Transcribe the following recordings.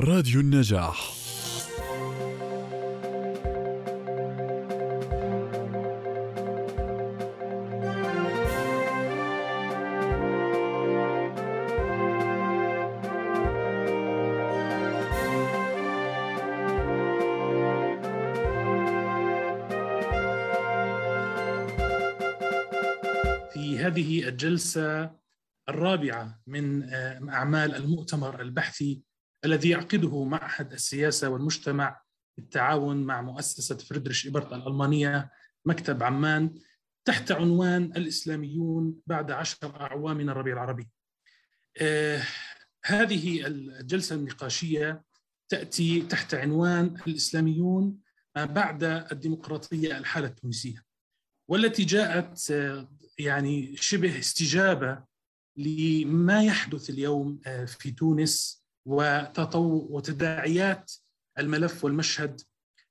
راديو النجاح. في هذه الجلسة الرابعة من آه، أعمال المؤتمر البحثي الذي يعقده معهد السياسة والمجتمع بالتعاون مع مؤسسة فريدريش إبرت الألمانية مكتب عمان تحت عنوان الإسلاميون بعد عشر أعوام من الربيع العربي. آه، هذه الجلسة النقاشية تأتي تحت عنوان الإسلاميون بعد الديمقراطية الحالة التونسية والتي جاءت آه، يعني شبه استجابة لما يحدث اليوم آه، في تونس وتداعيات الملف والمشهد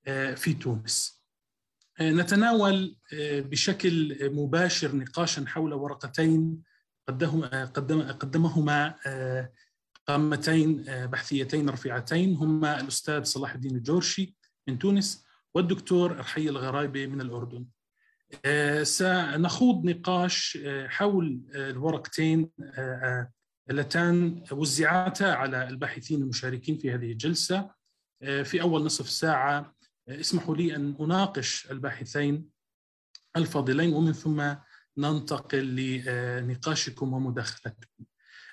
آه، في تونس. آه، نتناول آه، بشكل مباشر نقاشا حول ورقتين قدمهما قامتين بحثيتين رفيعتين. هما الأستاذ صلاح الدين الجورشي من تونس والدكتور رحي الغرايبي من الأردن. آه، سنخوض نقاش حول الورقتين اللتان وزعتا على الباحثين المشاركين في هذه الجلسة. آه، في أول نصف ساعة آه، اسمحوا لي أن أناقش الباحثين الفاضلين ومن ثم ننتقل لنقاشكم ومداخلتكم.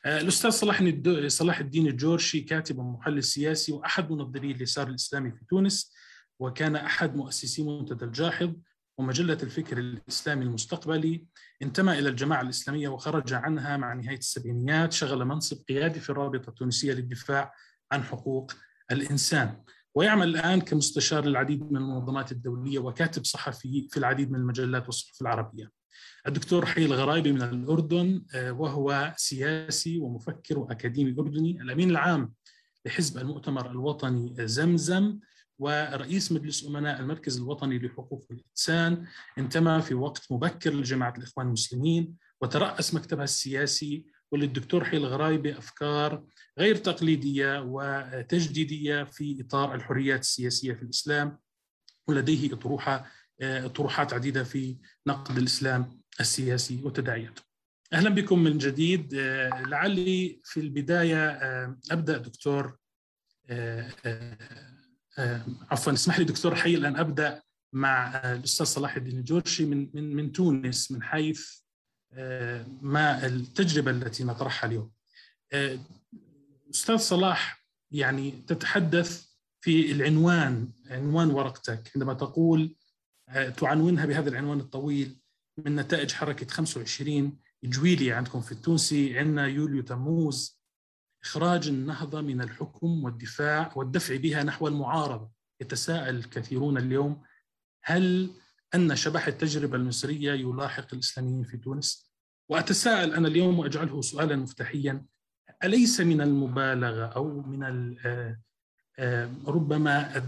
آه، الأستاذ صلاح صلاح الدين الجورشي كاتب ومحلل سياسي وأحد منظري اليسار الإسلامي في تونس وكان أحد مؤسسي منتدى الجاحظ. ومجلة الفكر الإسلامي المستقبلي انتمى إلى الجماعة الإسلامية وخرج عنها مع نهاية السبعينيات شغل منصب قيادي في الرابطة التونسية للدفاع عن حقوق الإنسان. ويعمل الآن كمستشار للعديد من المنظمات الدولية وكاتب صحفي في العديد من المجلات والصحف العربية. الدكتور حي الغرايبي من الأردن آه، وهو سياسي ومفكر وأكاديمي أردني الأمين العام لحزب المؤتمر الوطني زمزم. ورئيس مجلس أمناء المركز الوطني لحقوق الإنسان انتمى في وقت مبكر لجماعة الإخوان المسلمين وترأس مكتبها السياسي وللدكتور حي الغرايبي أفكار غير تقليدية وتجديدية في إطار الحريات السياسية في الإسلام ولديه أطروحة طروحات عديدة في نقد الإسلام السياسي وتداعياته. أهلا بكم من جديد. لعلي في البداية آه، أبدأ دكتور آه، آه، عفوا اسمح لي دكتور حي الآن أبدأ مع آه، الأستاذ صلاح الدين الجورشي من من من تونس من حيث آه، ما التجربة التي نطرحها اليوم. آه، أستاذ صلاح يعني تتحدث في العنوان عنوان ورقتك عندما تقول آه، تعنونها بهذا العنوان الطويل من نتائج حركة 25 جويلية عندكم في التونسي عندنا يوليو تموز إخراج النهضة من الحكم والدفاع والدفع بها نحو المعارضة يتساءل كثيرون اليوم هل أن شبح التجربة المصرية يلاحق الإسلاميين في تونس؟ وأتساءل أنا اليوم وأجعله سؤالا مفتاحيا أليس من المبالغة أو من آه، آه، ربما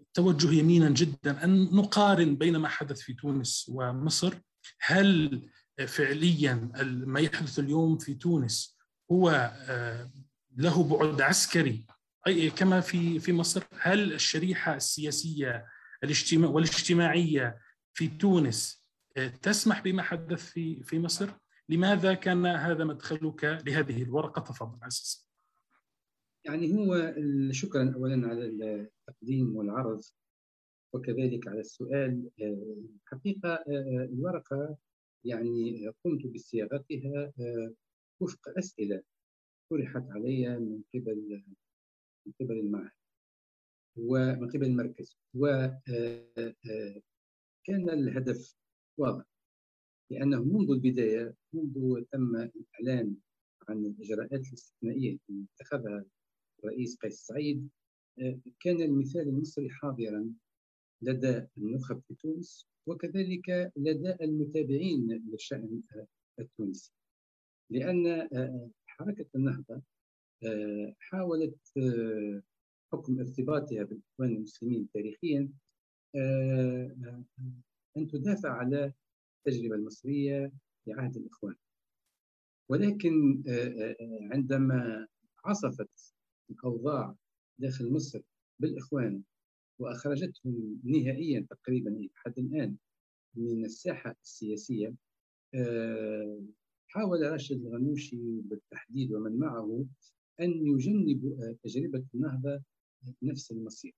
التوجه يمينا جدا أن نقارن بين ما حدث في تونس ومصر هل فعليا ما يحدث اليوم في تونس هو آه، له بعد عسكري. أي كما في في مصر هل الشريحة السياسية الاجتماع والاجتماعية في تونس آه، تسمح بما حدث في في مصر؟ لماذا كان هذا مدخلك لهذه الورقة تفضل عزيز يعني هو شكرا اولا على التقديم والعرض وكذلك على السؤال آه، الحقيقة آه، الورقة يعني قمت بصياغتها آه، وفق أسئلة. طرحت علي من قبل من قبل المعهد ومن قبل المركز. وكان الهدف واضح لأنه منذ البداية منذ تم الإعلان عن الإجراءات الاستثنائية التي اتخذها الرئيس قيس سعيد آه، كان المثال المصري حاضرا لدى النخب في تونس وكذلك لدى المتابعين للشأن آه، التونسي. لأن آه، حركة النهضة آه، حاولت آه، حكم ارتباطها بالإخوان المسلمين تاريخيا آه، أن تدافع على التجربة المصرية في عهد الإخوان. ولكن عندما عصفت الأوضاع داخل مصر بالإخوان وأخرجتهم نهائيا تقريبا حتى الآن من الساحة السياسية حاول راشد الغنوشي بالتحديد ومن معه أن يجنبوا تجربة النهضة نفس المصير.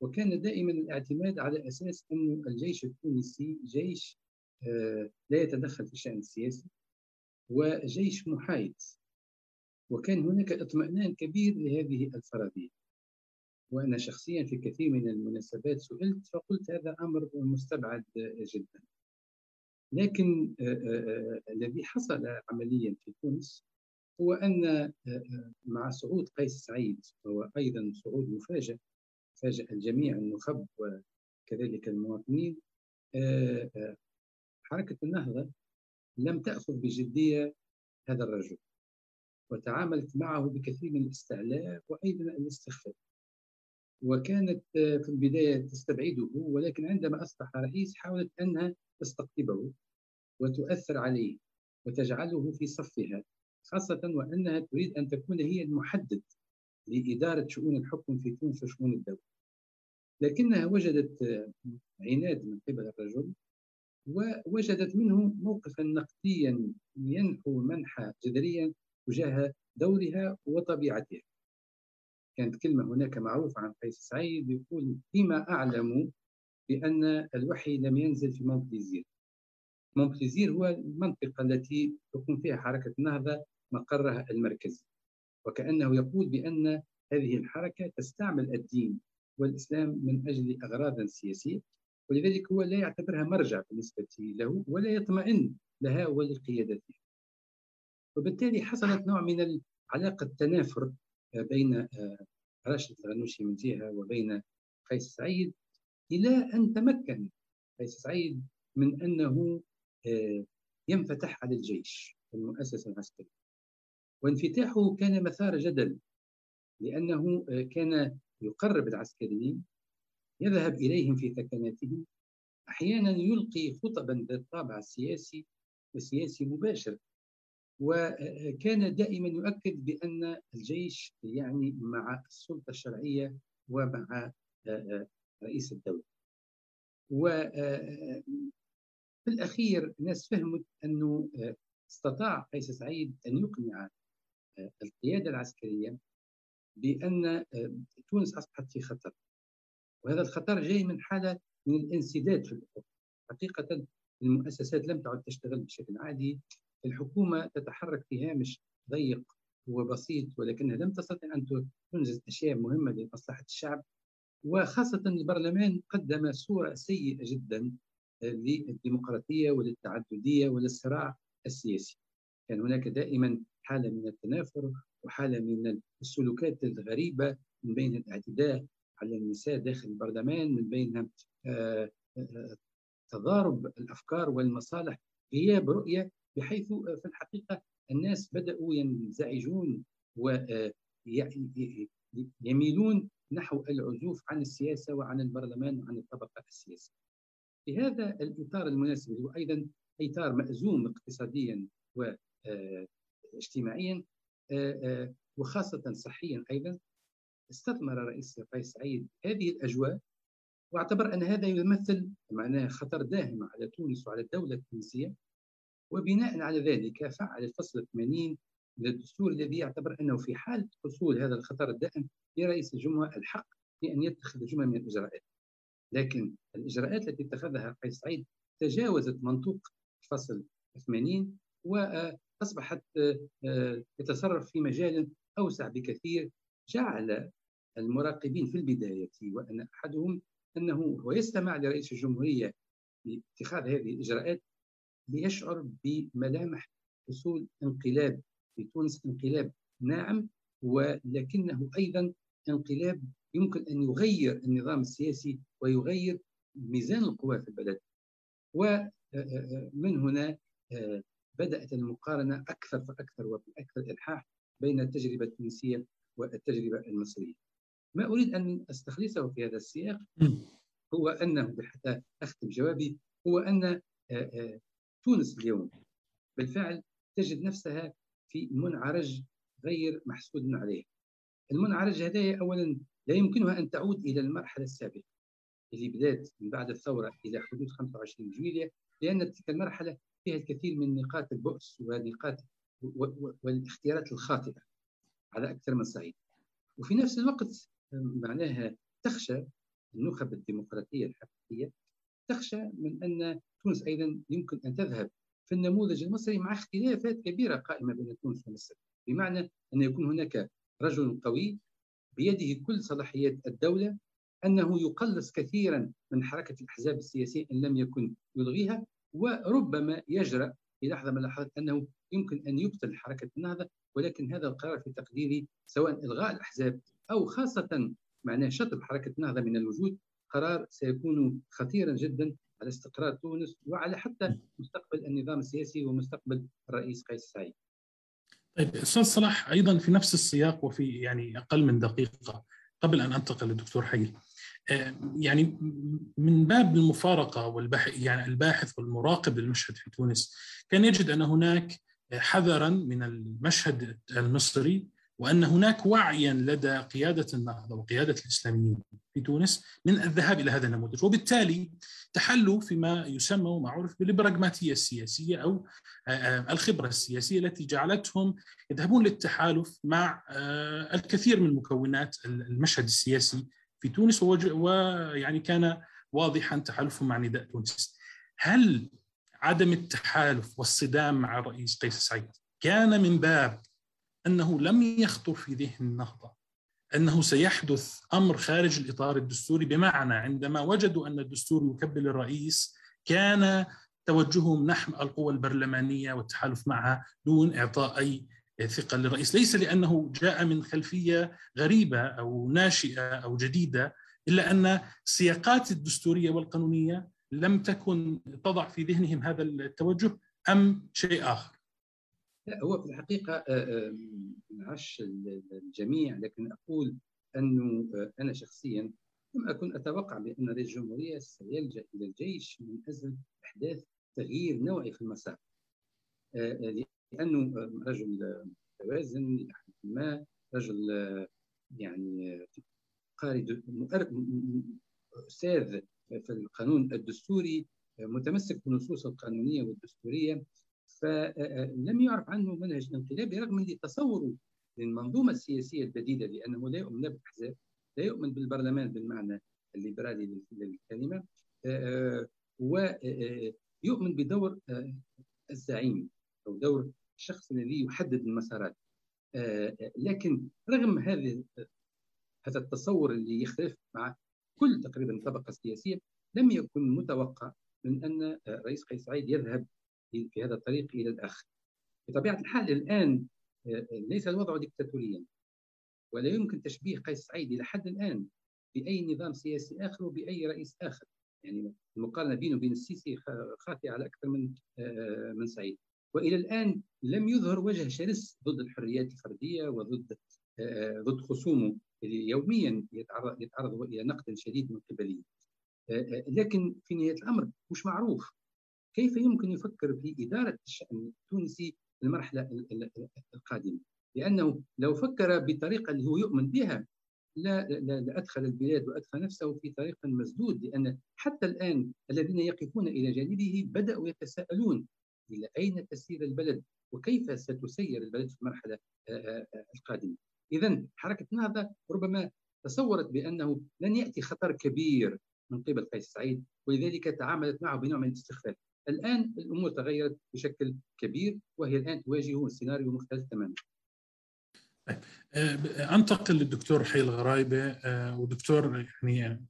وكان دائما الاعتماد على أساس أن الجيش التونسي جيش آه، لا يتدخل في الشأن السياسي وجيش محايد. وكان هناك اطمئنان كبير لهذه الفرضية. وأنا شخصيا في كثير من المناسبات سئلت فقلت هذا أمر مستبعد جدا. لكن آه، آه، آه، الذي حصل عمليا في تونس هو أن مع صعود قيس سعيد هو أيضا صعود مفاجئ فاجأ الجميع النخب وكذلك المواطنين حركة النهضة لم تأخذ بجدية هذا الرجل وتعاملت معه بكثير من الاستعلاء وأيضا الاستخفاف وكانت في البداية تستبعده ولكن عندما أصبح رئيس حاولت أنها تستقطبه وتؤثر عليه وتجعله في صفها خاصة وأنها تريد أن تكون هي المحدد لإدارة شؤون الحكم في تونس وشؤون الدولة. لكنها وجدت عناد من قبل الرجل ووجدت منه موقفا نقديا ينحو منحى جذريا تجاه دورها وطبيعتها. كانت كلمة هناك معروفة عن قيس سعيد يقول فيما أعلم بأن الوحي لم ينزل في مونبليزير مونبليزير هو المنطقة التي تقوم فيها حركة النهضة مقرها المركزي وكأنه يقول بأن هذه الحركة تستعمل الدين والإسلام من أجل أغراض سياسية ولذلك هو لا يعتبرها مرجع بالنسبة له ولا يطمئن لها ولقيادتها. وبالتالي حصلت نوع من علاقة تنافر بين آه، راشد الغنوشي من جهة وبين قيس سعيد إلى أن تمكن قيس سعيد من أنه آه، ينفتح على الجيش المؤسسة العسكرية. وانفتاحه كان مثار جدل لأنه آه، كان يقرب العسكريين يذهب إليهم في ثكناتهم أحيانا يلقي خطبا ذات طابع سياسي وسياسي مباشر وكان دائما يؤكد بأن الجيش يعني مع السلطة الشرعية ومع رئيس الدولة. وفي الأخير الناس فهمت أنه استطاع قيس سعيد أن يقنع القيادة العسكرية بأن تونس أصبحت في خطر. وهذا الخطر جاي من حالة من الانسداد في حقيقة المؤسسات لم تعد تشتغل بشكل عادي. الحكومة تتحرك في هامش ضيق وبسيط ولكنها لم تستطع أن تنجز أشياء مهمة لمصلحة الشعب. وخاصة البرلمان قدم صورة سيئة جدا للديمقراطية وللتعددية وللصراع السياسي. كان هناك دائما حالة من التنافر وحالة من السلوكات الغريبة من بين الاعتداء على النساء داخل البرلمان من بين آه، آه، تضارب الأفكار والمصالح غياب رؤية بحيث في الحقيقة الناس بدأوا ينزعجون ويميلون آه، نحو العزوف عن السياسة وعن البرلمان وعن الطبقة السياسية. في هذا الإطار المناسب هو أيضا إطار مأزوم اقتصاديا واجتماعيا وخاصة صحيا أيضا استثمر رئيس قيس سعيد هذه الأجواء واعتبر أن هذا يمثل معناه خطر داهم على تونس وعلى الدولة التونسية وبناء على ذلك فعل الفصل 80 من الدستور الذي يعتبر أنه في حال حصول هذا الخطر الدائم لرئيس الجمهورية الحق في أن يتخذ جملة من الإجراءات. لكن الإجراءات التي اتخذها قيس سعيد تجاوزت منطوق الفصل 80 وأصبحت آه، يتصرف في مجال أوسع بكثير جعل المراقبين في البداية وأن أحدهم أنه هو يستمع لرئيس الجمهورية لاتخاذ هذه الإجراءات ليشعر بملامح حصول انقلاب في تونس انقلاب ناعم ولكنه أيضا انقلاب يمكن أن يغير النظام السياسي ويغير ميزان القوى في البلد ومن هنا بدأت المقارنة أكثر فأكثر وبأكثر إلحاح بين التجربة التونسية والتجربة المصرية. ما أريد أن أستخلصه في هذا السياق هو أنه حتى أختم جوابي هو أن تونس اليوم بالفعل تجد نفسها في منعرج غير محسود عليه. المنعرج هذايا اولا لا يمكنها أن تعود إلى المرحلة السابقة اللي بدات من بعد الثورة إلى حدود 25 جويلية لأن تلك المرحلة فيها الكثير من نقاط البؤس ونقاط والاختيارات الخاطئة على أكثر من صعيد. وفي نفس الوقت معناها تخشى النخب الديمقراطية الحقيقية تخشى من أن تونس أيضا يمكن أن تذهب. في النموذج المصري مع اختلافات كبيرة قائمة بين تونس ومصر بمعنى أن يكون هناك رجل قوي بيده كل صلاحيات الدولة أنه يقلص كثيرا من حركة الأحزاب السياسية إن لم يكن يلغيها وربما يجرأ في لحظة من اللحظات أنه يمكن أن يبطل حركة النهضة ولكن هذا القرار في تقديري سواء إلغاء الأحزاب أو خاصة معناه شطب حركة النهضة من الوجود قرار سيكون خطيرا جدا على استقرار تونس وعلى حتى مستقبل النظام السياسي ومستقبل الرئيس قيس سعيد. طيب أستاذ صلاح أيضا في نفس السياق وفي يعني أقل من دقيقة قبل أن أنتقل للدكتور حيل آه، يعني من باب المفارقة والبحث يعني الباحث والمراقب للمشهد في تونس كان يجد أن هناك حذرا من المشهد المصري وأن هناك وعيا لدى قيادة النهضة وقيادة الاسلاميين في تونس من الذهاب إلى هذا النموذج وبالتالي تحلوا فيما يسمى ومعروف بالبراغماتية السياسية أو الخبرة السياسية التي جعلتهم يذهبون للتحالف مع الكثير من مكونات المشهد السياسي في تونس ويعني كان واضحا تحالفهم مع نداء تونس. هل عدم التحالف والصدام مع الرئيس قيس سعيد كان من باب أنه لم يخطر في ذهن النهضة أنه سيحدث أمر خارج الإطار الدستوري بمعنى عندما وجدوا أن الدستور يكبل الرئيس كان توجههم نحو القوى البرلمانية والتحالف معها دون إعطاء أي ثقة للرئيس، ليس لأنه جاء من خلفية غريبة أو ناشئة أو جديدة إلا أن السياقات الدستورية والقانونية لم تكن تضع في ذهنهم هذا التوجه أم شيء آخر؟ هو في الحقيقة نعش الجميع لكن أقول أنه أنا شخصيا لم أكن أتوقع بأن رئيس الجمهورية سيلجأ إلى الجيش من أجل إحداث تغيير نوعي في المسار. لأنه رجل متوازن ما رجل يعني قارئ أستاذ في القانون الدستوري متمسك بالنصوص القانونية والدستورية. فلم يعرف عنه منهج انقلابي رغم ان تصوره للمنظومة السياسية الجديده لأنه لا يؤمن بالاحزاب لا يؤمن بالبرلمان بالمعنى الليبرالي للكلمة ويؤمن بدور الزعيم أو دور الشخص الذي يحدد المسارات. لكن رغم هذه هذا التصور اللي يختلف مع كل تقريبا الطبقه السياسيه لم يكن متوقع من أن الرئيس قيس سعيد يذهب في هذا الطريق إلى الاخ. بطبيعة الحال الآن آه، ليس الوضع ديكتاتوريا ولا يمكن تشبيه قيس سعيد إلى حد الآن بأي نظام سياسي آخر وبأي رئيس آخر. يعني المقارنة بينه وبين السيسي خاطئة على أكثر من آه، من سعيد. وإلى الآن لم يظهر وجه شرس ضد الحريات الفرديه وضد آه، ضد خصومه اللي يوميا يتعرض يتعرض إلى نقد شديد من قبله لكن في نهاية الأمر مش معروف. كيف يمكن يفكر في إدارة الشأن التونسي في المرحلة القادمة؟ لأنه لو فكر بطريقة اللي هو يؤمن بها لا, لا, لا أدخل البلاد وأدخل نفسه في طريق مسدود لأن حتى الآن الذين يقفون إلى جانبه بدأوا يتساءلون إلى أين تسير البلد وكيف ستسير البلد في المرحلة القادمة؟ إذا حركة النهضة ربما تصورت بأنه لن يأتي خطر كبير من قبل قيس سعيد ولذلك تعاملت معه بنوع من الاستخفاف. الآن الأمور تغيرت بشكل كبير وهي الآن تواجه سيناريو مختلف تماما طيب آه، أنتقل للدكتور حي الغرايبه آه، ودكتور يعني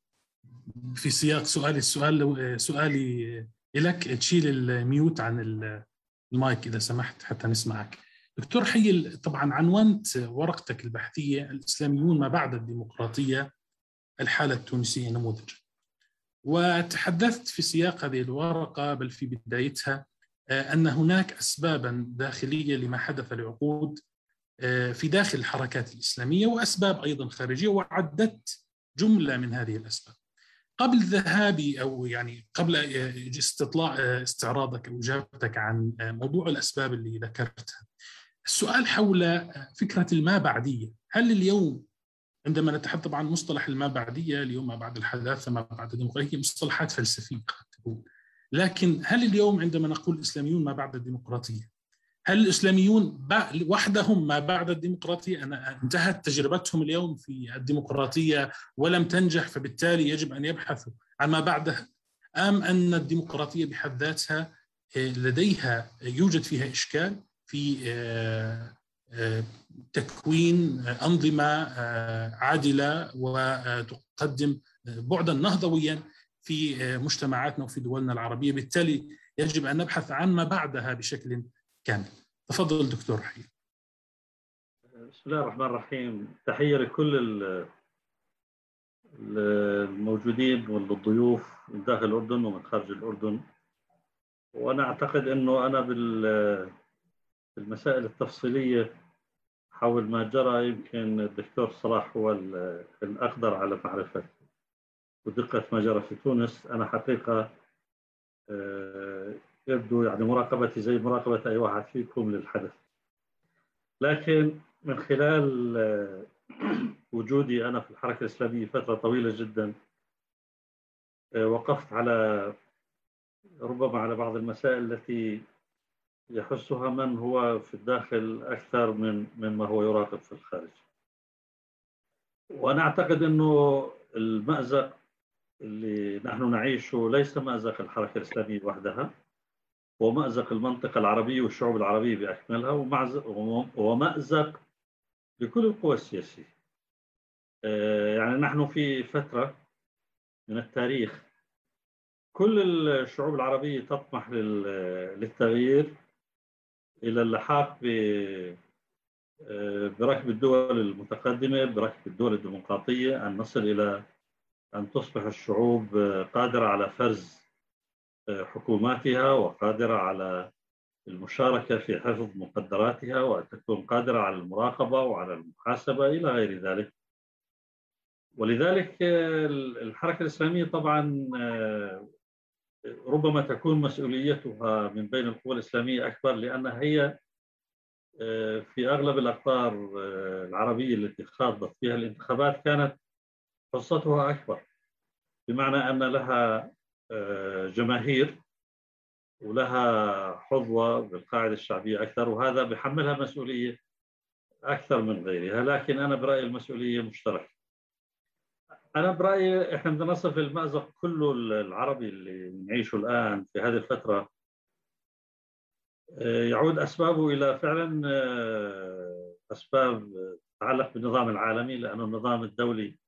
في سياق سؤالي السؤال سؤالي لك تشيل الميوت عن المايك إذا سمحت حتى نسمعك. دكتور حي طبعا عنونت ورقتك البحثية الإسلاميون ما بعد الديمقراطية الحالة التونسية نموذج. وتحدثت في سياق هذه الورقة بل في بدايتها آه، أن هناك أسبابا داخلية لما حدث لعقود آه، في داخل الحركات الإسلامية وأسباب أيضا خارجية وعددت جملة من هذه الأسباب. قبل ذهابي أو يعني قبل آه، استطلاع استعراضك أو إجابتك عن موضوع الأسباب اللي ذكرتها السؤال حول فكرة الما بعدية هل اليوم عندما نتحدث عن مصطلح الما بعدية اليوم ما بعد الحداثة ما بعد الديمقراطية مصطلحات فلسفية قد تكون. لكن هل اليوم عندما نقول الإسلاميون ما بعد الديمقراطية؟ هل الإسلاميون وحدهم ما بعد الديمقراطية؟ أنا انتهت تجربتهم اليوم في الديمقراطية ولم تنجح فبالتالي يجب أن يبحثوا عن ما بعدها. أم أن الديمقراطية بحد ذاتها لديها يوجد فيها إشكال في آه، آه، تكوين أنظمة آه، عادلة وتقدم بعدا نهضويا في مجتمعاتنا وفي دولنا العربية. بالتالي يجب أن نبحث عن ما بعدها بشكل كامل. تفضل دكتور رحيل بسم الله الرحمن الرحيم. تحية لكل الموجودين والضيوف من داخل الأردن ومن خارج الأردن. وأنا أعتقد إنه أنا بالمسائل التفصيلية حول ما جرى يمكن الدكتور صلاح هو الاقدر على معرفة ودقة ما جرى في تونس. أنا حقيقة آه، يبدو يعني مراقبتي زي مراقبة أي واحد فيكم للحدث. لكن من خلال آه، وجودي أنا في الحركة الإسلامية فترة طويلة جدا آه، وقفت على ربما على بعض المسائل التي يحسها من هو في الداخل أكثر من مما هو يراقب في الخارج. وأنا أعتقد أنه المأزق اللي نحن نعيشه ليس مأزق الحركة الإسلامية وحدها هو مأزق المنطقة العربية والشعوب العربية بأكملها ومأزق لكل القوى السياسية. آه، يعني نحن في فترة من التاريخ كل الشعوب العربية تطمح للتغيير إلى اللحاق آه، بركب الدول المتقدمة بركب الدول الديمقراطية أن نصل إلى أن تصبح الشعوب قادرة على فرز آه، حكوماتها وقادرة على المشاركة في حفظ مقدراتها وأن تكون قادرة على المراقبة وعلى المحاسبة إلى غير ذلك. ولذلك آه، الحركة الإسلامية طبعا ربما تكون مسؤوليتها من بين القوى الإسلامية أكبر لأنها هي آه، في أغلب الأقطار آه، العربية التي خاضت فيها الانتخابات كانت حصتها أكبر بمعنى أن لها آه، جماهير ولها حظوة بالقاعدة الشعبية أكثر وهذا بحملها مسؤولية أكثر من غيرها. لكن أنا برأيي المسؤولية مشتركة. أنا برأيي إحنا بدنا نصف المأزق كله العربي اللي نعيشه الآن في هذه الفترة. آه، يعود أسبابه إلى فعلا آه، أسباب تتعلق بالنظام العالمي لأنه النظام الدولي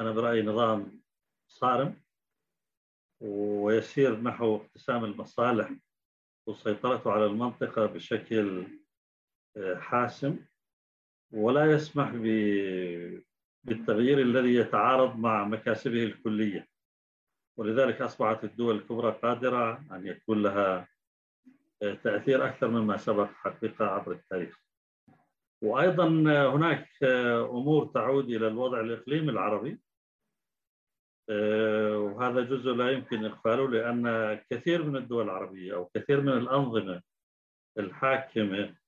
أنا برأيي نظام صارم ويسير نحو اقتسام المصالح وسيطرته على المنطقة بشكل آه، حاسم ولا يسمح بالتغيير الذي يتعارض مع مكاسبه الكلية. ولذلك أصبحت الدول الكبرى قادرة أن يكون لها تأثير أكثر مما سبق حقيقة عبر التاريخ. وأيضا هناك أمور تعود إلى الوضع الإقليمي العربي. وهذا جزء لا يمكن إغفاله لأن كثير من الدول العربية أو كثير من الأنظمة الحاكمة آه،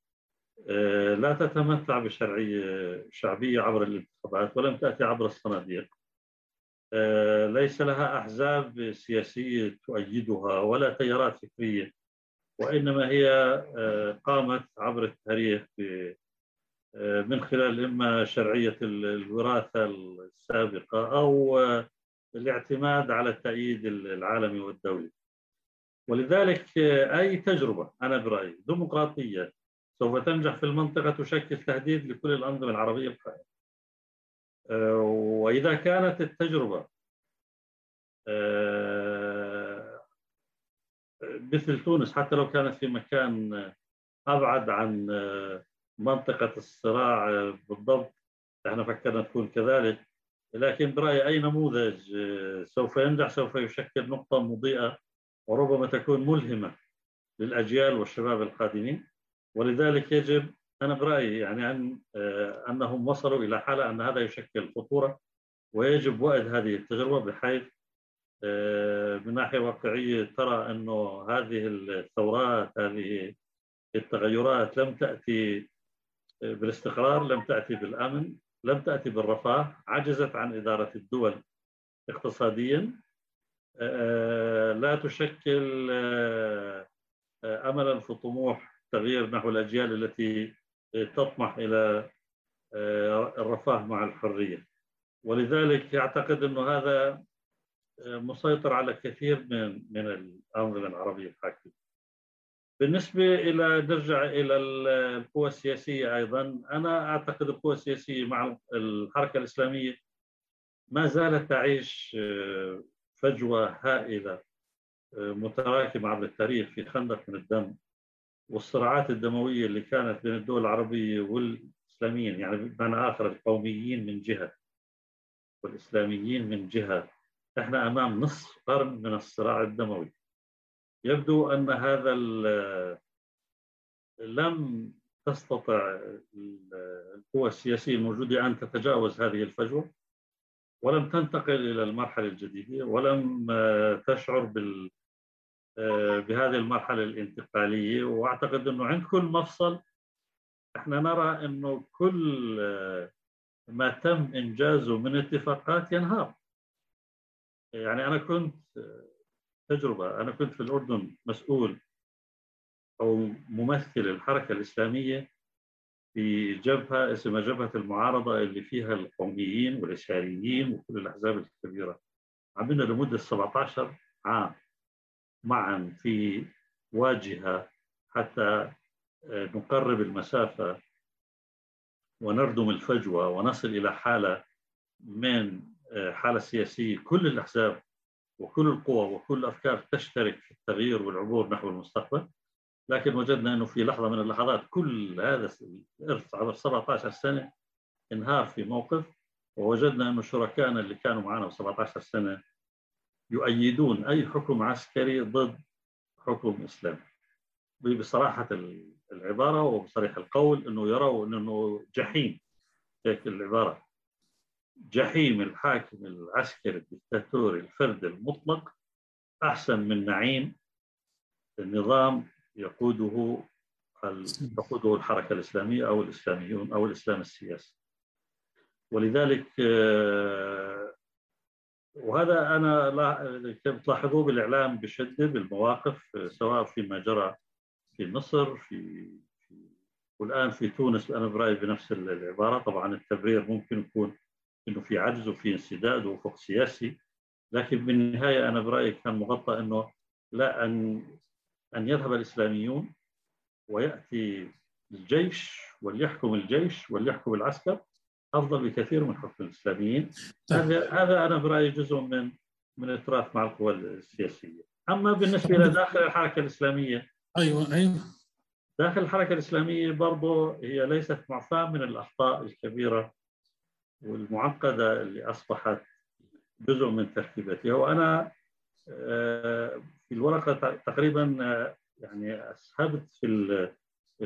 لا تتمتع بشرعية شعبية عبر الانتخابات ولم تأتي عبر الصناديق. آه، ليس لها أحزاب سياسية تؤيدها ولا تيارات فكرية وإنما هي آه، قامت عبر التاريخ من خلال إما شرعية الوراثة السابقة أو الاعتماد على التأييد العالمي والدولي. ولذلك أي تجربة أنا برأيي ديمقراطية سوف تنجح في المنطقة تشكل تهديد لكل الأنظمة العربية آه، وإذا كانت التجربة آه، مثل تونس حتى لو كانت في مكان أبعد عن آه، منطقة الصراع بالضبط إحنا فكرنا تكون كذلك. لكن برأيي أي نموذج سوف ينجح سوف يشكل نقطة مضيئة وربما تكون ملهمة للأجيال والشباب القادمين. ولذلك يجب أنا برأيي يعني أن آه، أنهم وصلوا إلى حالة أن هذا يشكل خطورة ويجب وعد هذه التجربة بحيث آه، من ناحية واقعية ترى أنه هذه الثورات هذه التغيرات لم تأتي بالاستقرار لم تأتي بالأمن لم تأتي بالرفاه عجزت عن إدارة الدول اقتصاديا لا تشكل أملا في طموح تغيير نحو الأجيال التي تطمح إلى الرفاه مع الحرية. ولذلك أعتقد أنه هذا مسيطر على كثير من من الأنظمة العربية الحاكمة. بالنسبة إلى نرجع إلى القوى السياسية أيضا. أنا أعتقد القوى السياسية مع الحركة الإسلامية ما زالت تعيش آه، فجوة هائلة آه، متراكمة عبر التاريخ في خندق من الدم. والصراعات الدموية اللي كانت بين الدول العربية والإسلاميين يعني بمعنى آخر القوميين من جهة والإسلاميين من جهة. إحنا أمام نصف قرن من الصراع الدموي. يبدو أن هذا لم تستطع القوى السياسية الموجودة أن تتجاوز هذه الفجوة ولم تنتقل إلى المرحلة الجديدة ولم تشعر بال بهذه المرحلة الانتقالية. وأعتقد أنه عند كل مفصل إحنا نرى أنه كل ما تم إنجازه من اتفاقات ينهار. يعني أنا كنت تجربة أنا كنت في الأردن مسؤول أو ممثل الحركة الإسلامية في جبهة اسمها جبهة المعارضة اللي فيها القوميين والإشاريين وكل الأحزاب الكبيرة. عملنا لمدة 17 عام. معا في واجهة حتى نقرب المسافة ونردم الفجوة ونصل إلى حالة من حالة سياسية كل الأحزاب وكل القوى وكل الأفكار تشترك في التغيير والعبور نحو المستقبل. لكن وجدنا إنه في لحظة من اللحظات كل هذا الإرث عبر 17 سنة انهار في موقف ووجدنا إنه شركائنا اللي كانوا معنا 17 سنة يؤيدون أي حكم عسكري ضد حكم إسلامي. بصراحة العبارة وبصريح القول إنه يروا إنه جحيم. هيك العبارة. جحيم الحاكم العسكري الدكتاتوري الفرد المطلق أحسن من نعيم. النظام يقوده تقوده الحركة الإسلامية أو الإسلاميون أو الإسلام السياسي. ولذلك آه، وهذا أنا تلاحظوه بالإعلام بشدة بالمواقف سواء فيما جرى في مصر في والآن في تونس أنا برأيي بنفس العبارة. طبعا التبرير ممكن يكون إنه في عجز وفي انسداد وافق سياسي لكن بالنهاية أنا برأيي كان مغطى إنه لا أن أن يذهب الإسلاميون ويأتي الجيش وليحكم الجيش وليحكم العسكر أفضل بكثير من حكم الإسلاميين. طيب. هذا هذا أنا برأيي جزء من من التراث مع القوى السياسية. أما بالنسبة إلى داخل الحركة الإسلامية أيوه أيوه. داخل الحركة الإسلامية برضه هي ليست معفاه من الأخطاء الكبيرة والمعقدة اللي أصبحت جزء من تركيبتها وأنا آه، في الورقة تقريبا آه، يعني أسهبت في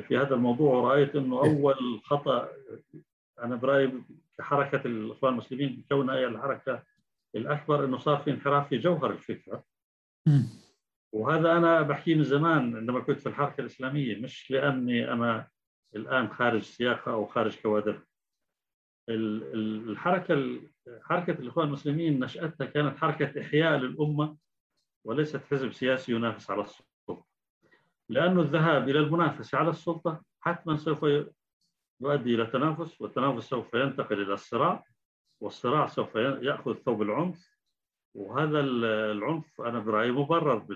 في هذا الموضوع ورأيت أنه أول خطأ أنا برأيي كحركة الإخوان المسلمين بكونها هي الحركة الأكبر أنه صار في انحراف في جوهر الفكرة. وهذا أنا بحكيه من زمان عندما كنت في الحركة الإسلامية مش لأني أنا الآن خارج سياقة أو خارج كوادر. الحركة حركة الإخوان المسلمين نشأتها كانت حركة إحياء للأمة وليست حزب سياسي ينافس على السلطة. لأنه الذهاب إلى المنافسة على السلطة حتما سوف يؤدي إلى تنافس والتنافس سوف ينتقل إلى الصراع والصراع سوف يأخذ ثوب العنف وهذا العنف أنا برأيي مبرر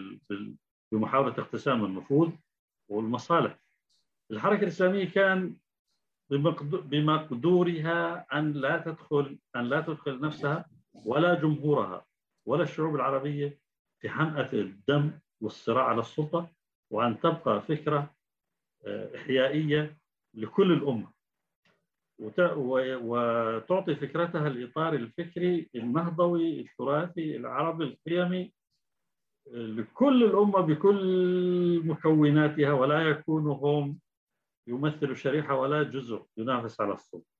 بمحاولة اقتسام النفوذ والمصالح. الحركة الإسلامية كان بمقدورها أن لا تدخل أن لا تدخل نفسها ولا جمهورها ولا الشعوب العربية في حمأة الدم والصراع على السلطة وأن تبقى فكرة آه، إحيائية لكل الأمة. وتعطي فكرتها الإطار الفكري النهضوي التراثي العربي القيمي لكل الأمة بكل مكوناتها ولا يكونوا هم يمثل شريحة ولا جزء ينافس على السلطة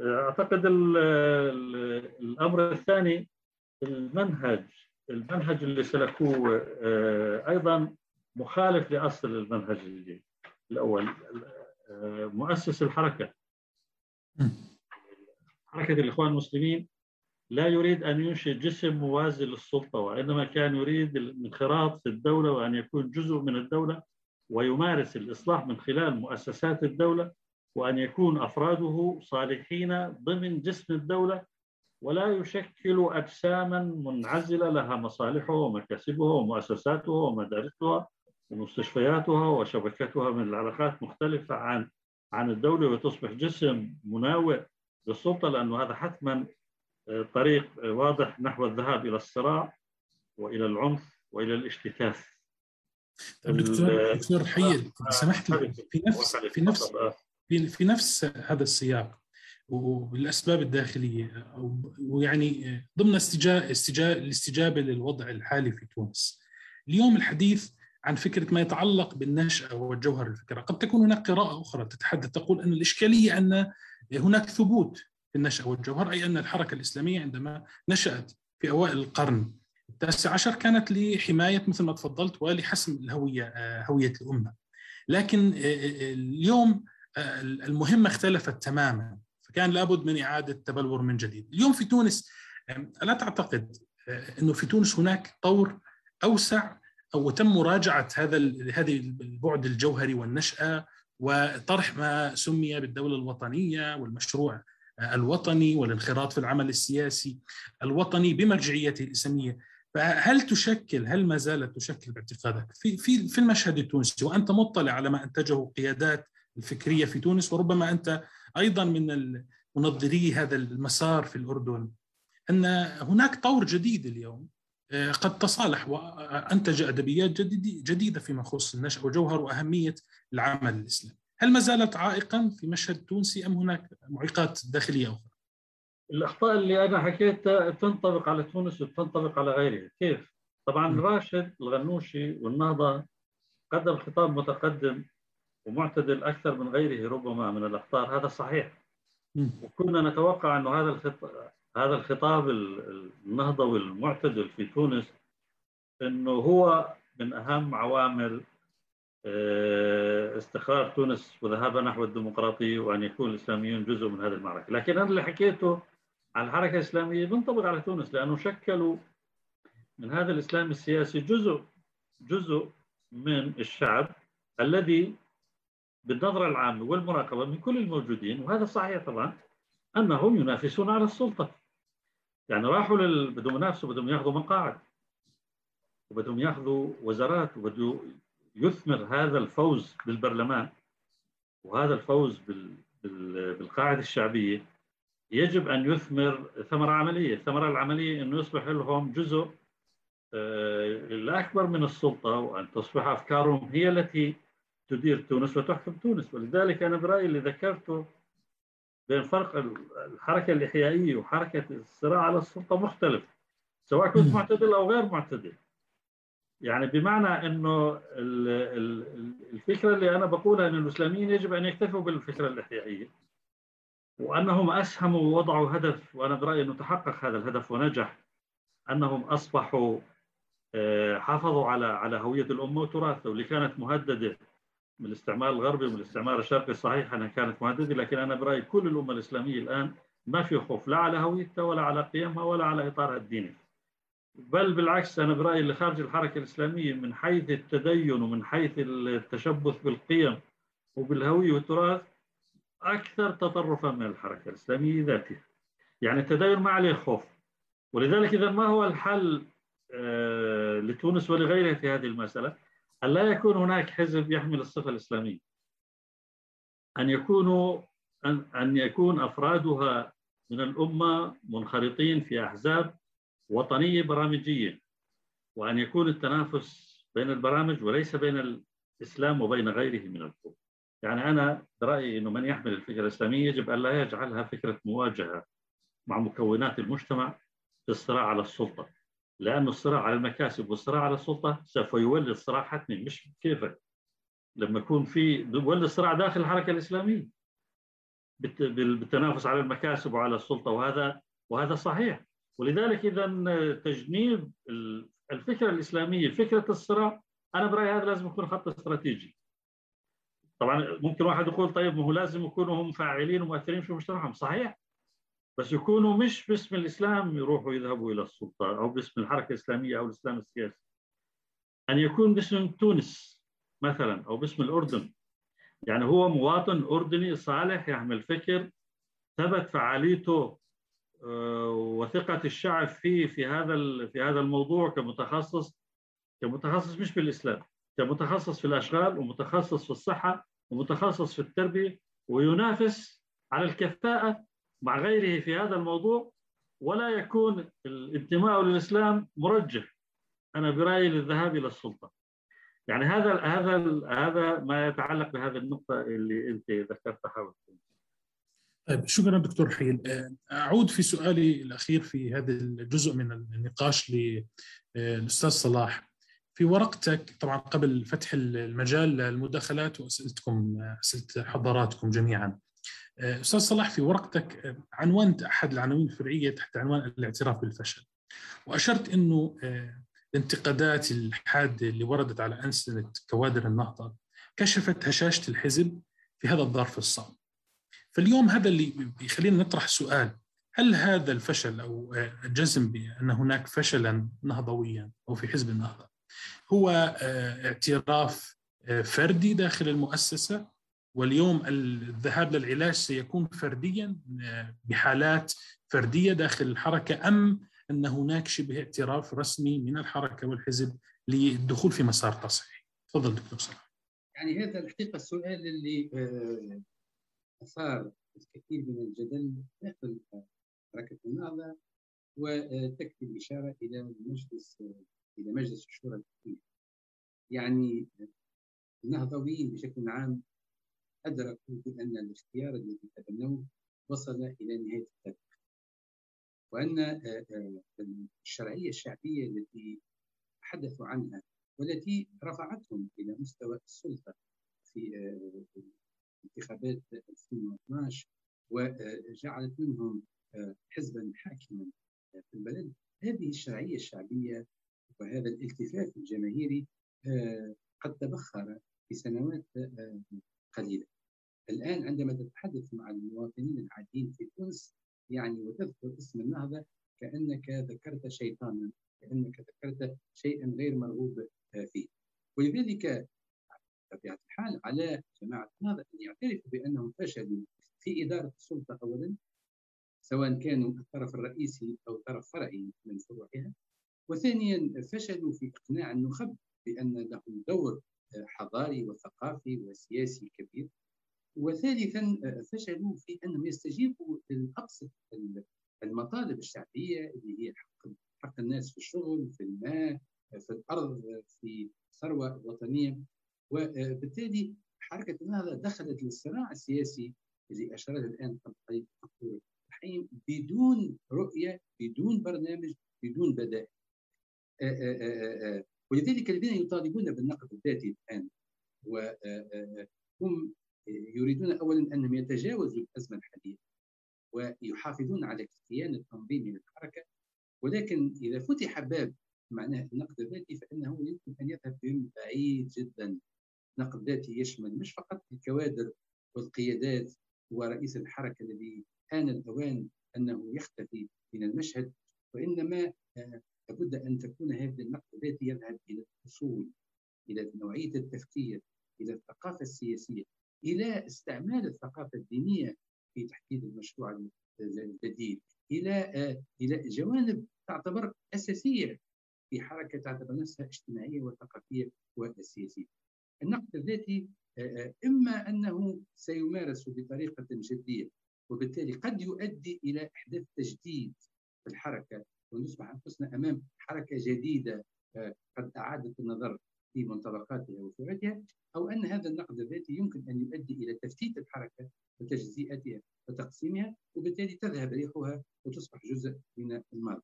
أعتقد الأمر الثاني المنهج المنهج اللي سلكوه آه، أيضا مخالف لأصل المنهج الأول. مؤسس الحركة. حركة الإخوان المسلمين لا يريد أن ينشئ جسم موازي للسلطة وإنما كان يريد الانخراط في الدولة وأن يكون جزء من الدولة ويمارس الإصلاح من خلال مؤسسات الدولة وأن يكون أفراده صالحين ضمن جسم الدولة ولا يشكل أجساما منعزلة لها مصالحها ومكاسبها ومؤسساتها ومدارسها ومستشفياتها وشبكتها من العلاقات مختلفة عن عن الدولة وتصبح جسم مناوئ للسلطة لأنه هذا حتما طريق واضح نحو الذهاب إلى الصراع وإلى العنف وإلى الاشتكاك طيب دكتور دكتور حيل سمحت لي في نفس في نفس في, في نفس هذا السياق والأسباب الداخلية ويعني ضمن استجابه الاستجابة للوضع الحالي في تونس. اليوم الحديث عن فكرة ما يتعلق بالنشأة والجوهر الفكرة، قد تكون هناك قراءة أخرى تتحدث تقول أن الإشكالية أن هناك ثبوت في النشأة والجوهر أي أن الحركة الإسلامية عندما نشأت في أوائل القرن التاسع عشر كانت لحماية مثل ما تفضلت ولحسم الهوية هوية الأمة. لكن اليوم المهمة اختلفت تماما فكان لابد من إعادة تبلور من جديد. اليوم في تونس ألا تعتقد أنه في تونس هناك طور أوسع أو تم مراجعة هذا هذه البعد الجوهري والنشأة وطرح ما سمي بالدولة الوطنية والمشروع الوطني والانخراط في العمل السياسي الوطني بمرجعيته الإسلامية. فهل تشكل هل ما زالت تشكل باعتقادك في في في المشهد التونسي؟ وأنت مطلع على ما أنتجه قيادات الفكرية في تونس وربما أنت أيضا من منظري هذا المسار في الأردن. أن هناك طور جديد اليوم. قد تصالح وأنتج أدبيات جديدة فيما يخص النشأ وجوهر وأهمية العمل الإسلامي. هل ما زالت عائقا في مشهد تونسي أم هناك معيقات داخلية أخرى؟ الأخطاء اللي أنا حكيتها تنطبق على تونس وتنطبق على غيرها، كيف؟ طبعا م. راشد الغنوشي والنهضة قدم خطاب متقدم ومعتدل أكثر من غيره ربما من الاخطار، هذا صحيح. م. وكنا نتوقع أنه هذا الخطاب هذا الخطاب النهضه والمعتدل في تونس إنه هو من أهم عوامل استقرار تونس وذهابها نحو الديمقراطية وأن يكون الإسلاميون جزء من هذه المعركة. لكن أنا اللي حكيته عن الحركة الإسلامية بنطبق على تونس لأنه شكلوا من هذا الإسلام السياسي جزء جزء من الشعب الذي بالنظرة العامة والمراقبة من كل الموجودين وهذا صحيح طبعا أنهم ينافسون على السلطة. يعني راحوا لل... بدهم ينافسوا بدهم ياخذوا مقاعد وبدهم ياخذوا وزارات وبده يثمر هذا الفوز بالبرلمان وهذا الفوز بال... بال... بالقاعدة الشعبية. يجب أن يثمر ثمرة عملية. الثمرة العملية أنه يصبح لهم جزء الأكبر من السلطة وأن تصبح أفكارهم هي التي تدير تونس وتحكم تونس. ولذلك أنا برأيي اللي ذكرته بين فرق الحركة الإحيائية وحركة الصراع على السلطة مختلف سواء كنت معتدل أو غير معتدل. يعني بمعنى إنه الفكرة اللي أنا بقولها إن المسلمين يجب أن يكتفوا بالفكرة الإحيائية وأنهم أسهموا ووضعوا هدف وأنا برأيي إنه تحقق هذا الهدف ونجح أنهم أصبحوا حافظوا على على هوية الأمة وتراثها واللي كانت مهددة. من الاستعمار الغربي ومن الاستعمار الشرقي صحيح أنها كانت مهددة لكن أنا برأيي كل الأمة الإسلامية الآن ما في خوف لا على هويتها ولا على قيمها ولا على إطارها الديني بل بالعكس أنا برأيي اللي خارج الحركة الإسلامية من حيث التدين ومن حيث التشبث بالقيم وبالهوية والتراث أكثر تطرفا من الحركة الإسلامية ذاتها. يعني التدين ما عليه خوف. ولذلك إذا ما هو الحل لتونس ولغيرها في هذه المسألة؟ ان لا يكون هناك حزب يحمل الصفة الإسلامية. أن يكونوا ان أن يكون أفرادها من الأمة منخرطين في أحزاب وطنية برامجية وأن يكون التنافس بين البرامج وليس بين الإسلام وبين غيره من القوى. يعني أنا برأيي إنه من يحمل الفكرة الإسلامية يجب أن لا يجعلها فكرة مواجهة مع مكونات المجتمع في الصراع على السلطة. لأن الصراع على المكاسب والصراع على السلطة سوف يولد صراع حتمي مش كيفك لما يكون في يولد صراع داخل الحركة الإسلامية. بالتنافس على المكاسب وعلى السلطة وهذا وهذا صحيح. ولذلك إذا تجنيب الفكرة الإسلامية فكرة الصراع أنا برأيي هذا لازم يكون خط استراتيجي. طبعا ممكن واحد يقول طيب ما هو لازم يكونوا هم فاعلين ومؤثرين في مجتمعهم. صحيح. بس يكونوا مش باسم الإسلام يروحوا يذهبوا إلى السلطة أو باسم الحركة الإسلامية أو الإسلام السياسي. أن يكون باسم تونس مثلا أو باسم الأردن. يعني هو مواطن أردني صالح يحمل فكر ثبت فعاليته آه، وثقة الشعب فيه في هذا في هذا الموضوع كمتخصص كمتخصص مش بالإسلام كمتخصص في الأشغال ومتخصص في الصحة ومتخصص في التربية وينافس على الكفاءة مع غيره في هذا الموضوع ولا يكون الانتماء للإسلام مرجح. أنا برأيي للذهاب إلى السلطة. يعني هذا هذا هذا ما يتعلق بهذه النقطة اللي أنت ذكرتها. حول طيب شكرا دكتور حيل. أعود في سؤالي الأخير في هذا الجزء من النقاش للاستاذ صلاح. في ورقتك طبعا قبل فتح المجال للمداخلات وأسئلتكم أسئلة حضراتكم جميعا. أستاذ صلاح في ورقتك عنوانت أحد العناوين الفرعية تحت عنوان الاعتراف بالفشل وأشرت إنه الانتقادات الحادة اللي وردت على أنسنة كوادر النهضة كشفت هشاشة الحزب في هذا الظرف الصعب. فاليوم هذا اللي بيخلينا نطرح سؤال هل هذا الفشل أو الجزم بأن هناك فشلا نهضويا أو في حزب النهضة هو اعتراف فردي داخل المؤسسة واليوم الذهاب للعلاج سيكون فرديا بحالات فردية داخل الحركة أم أن هناك شبه اعتراف رسمي من الحركة والحزب للدخول في مسار تصحيحي. تفضل دكتور صلاح. يعني هذا الحقيقة السؤال اللي اثار الكثير من الجدل داخل حركة النهضة وتكفي الإشارة إلى المجلس إلى مجلس الشورى. يعني النهضويين بشكل عام ادركوا بان الاختيار الذي تبنوه وصل إلى نهاية التاريخ. وأن آه، آه، الشرعية الشعبية التي تحدثوا عنها والتي رفعتهم إلى مستوى السلطة في آه، انتخابات 2012 وجعلت منهم حزبا حاكما في البلد هذه الشرعية الشعبية وهذا الالتفاف الجماهيري قد تبخر في سنوات قليلة الآن عندما تتحدث مع المواطنين العاديين في تونس يعني وتذكر اسم النهضة كأنك ذكرت شيطانا كأنك ذكرت شيئا غير مرغوب فيه. ولذلك بطبيعة الحال على جماعة النهضة أن يعترفوا بأنهم فشلوا في إدارة السلطة أولا سواء كانوا الطرف الرئيسي أو طرف فرعي من فروعها وثانيا فشلوا في إقناع النخب بأن لهم دور حضاري وثقافي وسياسي كبير. وثالثا فشلوا في انهم يستجيبوا لابسط المطالب الشعبية اللي هي حق حق الناس في الشغل في الماء في الأرض في ثروة وطنية. وبالتالي حركة النهضه دخلت للصراع السياسي اللي أشارت الآن الحين بدون رؤية بدون برنامج بدون بدائل. ولذلك الذين يطالبون بالنقد الذاتي الآن وهم يريدون اولا أنهم يتجاوزوا الأزمة الحالية ويحافظون على كيان التنظيمي للحركه ولكن إذا فتح باب معناه النقد الذاتي فإنه يمكن أن يذهب بهم بعيد جدا. نقد ذاتي يشمل مش فقط الكوادر والقيادات ورئيس الحركة الذي آن الأوان أنه يختفي من المشهد وإنما آه، لابد أن تكون هذا النقد الذاتي يذهب إلى الأصول إلى نوعية التفكير إلى الثقافة السياسية. إلى استعمال الثقافة الدينية في تحديد المشروع الجديد إلى إلى جوانب تعتبر أساسية في حركة تعتبر نفسها اجتماعية وثقافية وسياسية. النقد الذاتي إما أنه سيمارس بطريقة جدية وبالتالي قد يؤدي إلى إحداث تجديد في الحركة ونصبح أنفسنا أمام حركة جديدة قد أعادت النظر في منطلقاتها وفروعها أو أن هذا النقد الذاتي يمكن أن يؤدي إلى تفتيت الحركة وتجزئتها وتقسيمها وبالتالي تذهب ريحها وتصبح جزء من الماضي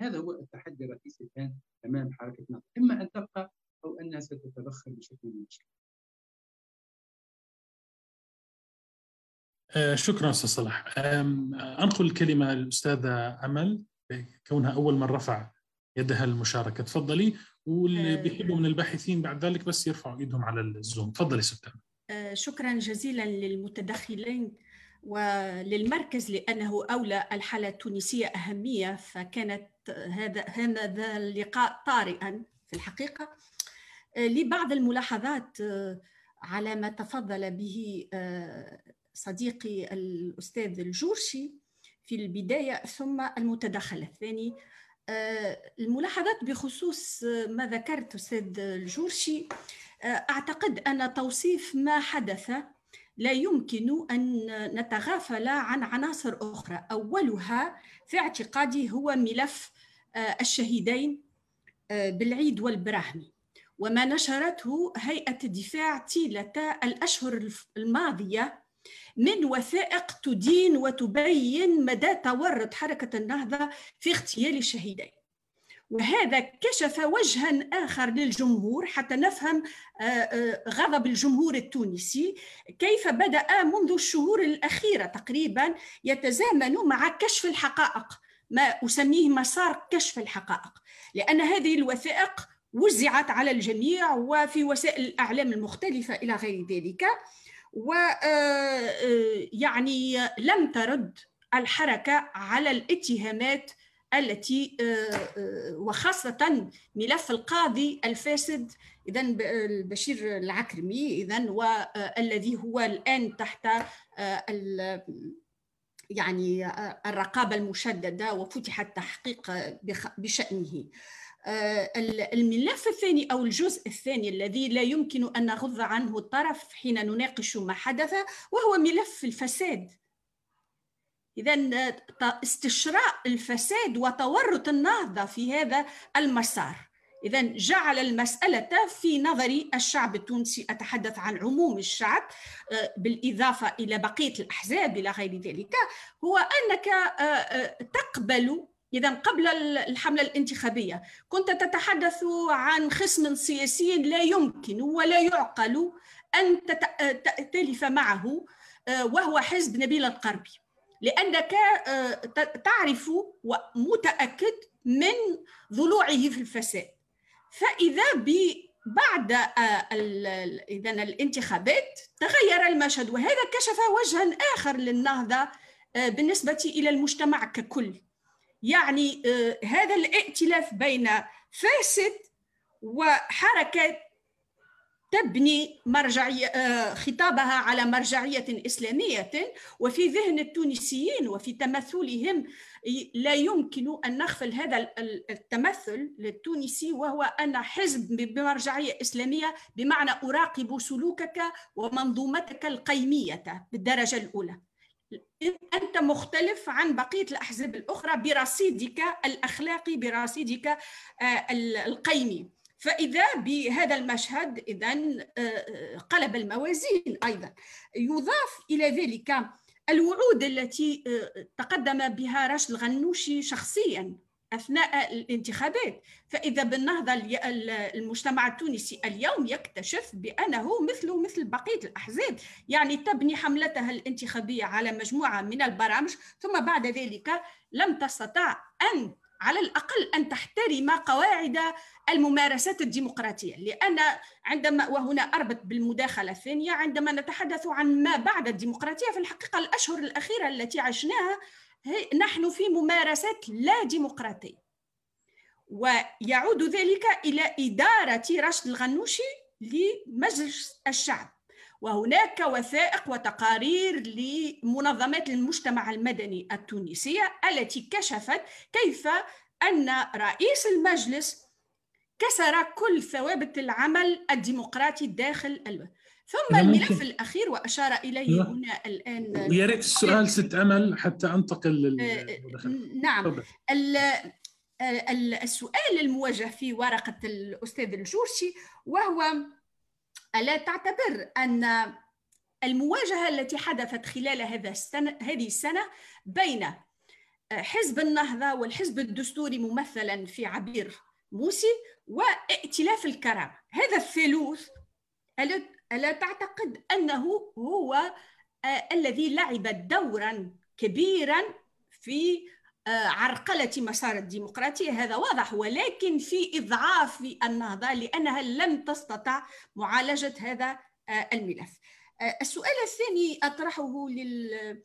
هذا هو التحدي الرئيسي الآن أمام حركة النهضة إما أن تبقى أو أنها ستتبخر بشكل مباشر. آه، شكرا أستاذ صلاح. أنقل الكلمة للأستاذة أمل كونها أول من رفع يدها المشاركة. تفضلي. واللي آه، بيحبوا من الباحثين بعد ذلك بس يرفعوا إيدهم على الزوم. تفضلي ستة. آه، شكرا جزيلا للمتدخلين وللمركز لأنه أولى الحالة التونسية أهمية فكانت هذا هذا اللقاء طارئا في الحقيقة. لبعض الملاحظات على ما تفضل به صديقي الأستاذ الجورشي في البداية ثم المتدخل الثاني. الملاحظات بخصوص ما ذكرت أستاذ الجورشي. أعتقد أن توصيف ما حدث لا يمكن أن نتغافل عن عناصر أخرى. أولها في اعتقادي هو ملف الشهيدين بالعيد والبراهمي وما نشرته هيئة الدفاع طيلة الأشهر الماضية من وثائق تدين وتبين مدى تورط حركة النهضة في اغتيال الشهيدين. وهذا كشف وجها آخر للجمهور حتى نفهم غضب الجمهور التونسي كيف بدأ منذ الشهور الأخيرة تقريبا يتزامن مع كشف الحقائق ما أسميه مسار كشف الحقائق لأن هذه الوثائق وزعت على الجميع وفي وسائل الإعلام المختلفة إلى غير ذلك. ويعني لم ترد الحركة على الاتهامات التي وخاصة ملف القاضي الفاسد. إذا البشير العكرمي إذا والذي هو الآن تحت يعني الرقابة المشددة وفتح التحقيق بشأنه. الملف الثاني أو الجزء الثاني الذي لا يمكن أن نغض عنه الطرف حين نناقش ما حدث وهو ملف الفساد. إذا استشراء الفساد وتورط النهضة في هذا المسار. إذا جعل المسألة في نظر الشعب التونسي أتحدث عن عموم الشعب بالإضافة إلى بقية الأحزاب إلى غير ذلك هو أنك تقبل إذا قبل الحملة الانتخابية كنت تتحدث عن خصم سياسي لا يمكن ولا يعقل أن تأتلف معه وهو حزب نبيل القربي. لأنك تعرف ومتأكد من ضلوعه في الفساد. فإذا بعد إذا الانتخابات تغير المشهد وهذا كشف وجها آخر للنهضة بالنسبة إلى المجتمع ككل. يعني هذا الائتلاف بين فاسد وحركة تبني مرجعية خطابها على مرجعية إسلامية. وفي ذهن التونسيين وفي تمثلهم لا يمكن أن نغفل هذا التمثل للتونسي وهو أن حزب بمرجعية إسلامية بمعنى أراقب سلوكك ومنظومتك القيمية بالدرجة الأولى. أنت مختلف عن بقية الأحزاب الأخرى برصيدك الأخلاقي برصيدك القيمي. فإذا بهذا المشهد إذا قلب الموازين أيضا. يضاف إلى ذلك الوعود التي تقدم بها راشد الغنوشي شخصيا. أثناء الانتخابات. فإذا بالنهضة المجتمع التونسي اليوم يكتشف بأنه مثله مثل بقية الأحزاب. يعني تبني حملتها الانتخابية على مجموعة من البرامج ثم بعد ذلك لم تستطع أن على الأقل أن تحترم قواعد الممارسات الديمقراطية. لأن عندما وهنا أربط بالمداخلة الثانية عندما نتحدث عن ما بعد الديمقراطية في الحقيقة الأشهر الأخيرة التي عشناها نحن في ممارسات لا ديمقراطية. ويعود ذلك إلى إدارة رشد الغنوشي لمجلس الشعب. وهناك وثائق وتقارير لمنظمات المجتمع المدني التونسية التي كشفت كيف أن رئيس المجلس كسر كل ثوابت العمل الديمقراطي داخل البلد ثم الملف. الأخير وأشار إليه هنا الآن يا ريت السؤال ست أمل حتى أنتقل لل نعم. السؤال الموجه في ورقة الأستاذ الجورشي وهو ألا تعتبر أن المواجهة التي حدثت خلال هذا السنة هذه السنة بين حزب النهضة والحزب الدستوري ممثلا في عبير موسي وائتلاف الكرامة؟ هذا الثالوث ألا تعتقد أنه هو آه الذي لعب دورا كبيرا في آه عرقلة مسار الديمقراطية هذا واضح ولكن في إضعاف النهضة لأنها لم تستطع معالجة هذا آه الملف. السؤال الثاني أطرحه لل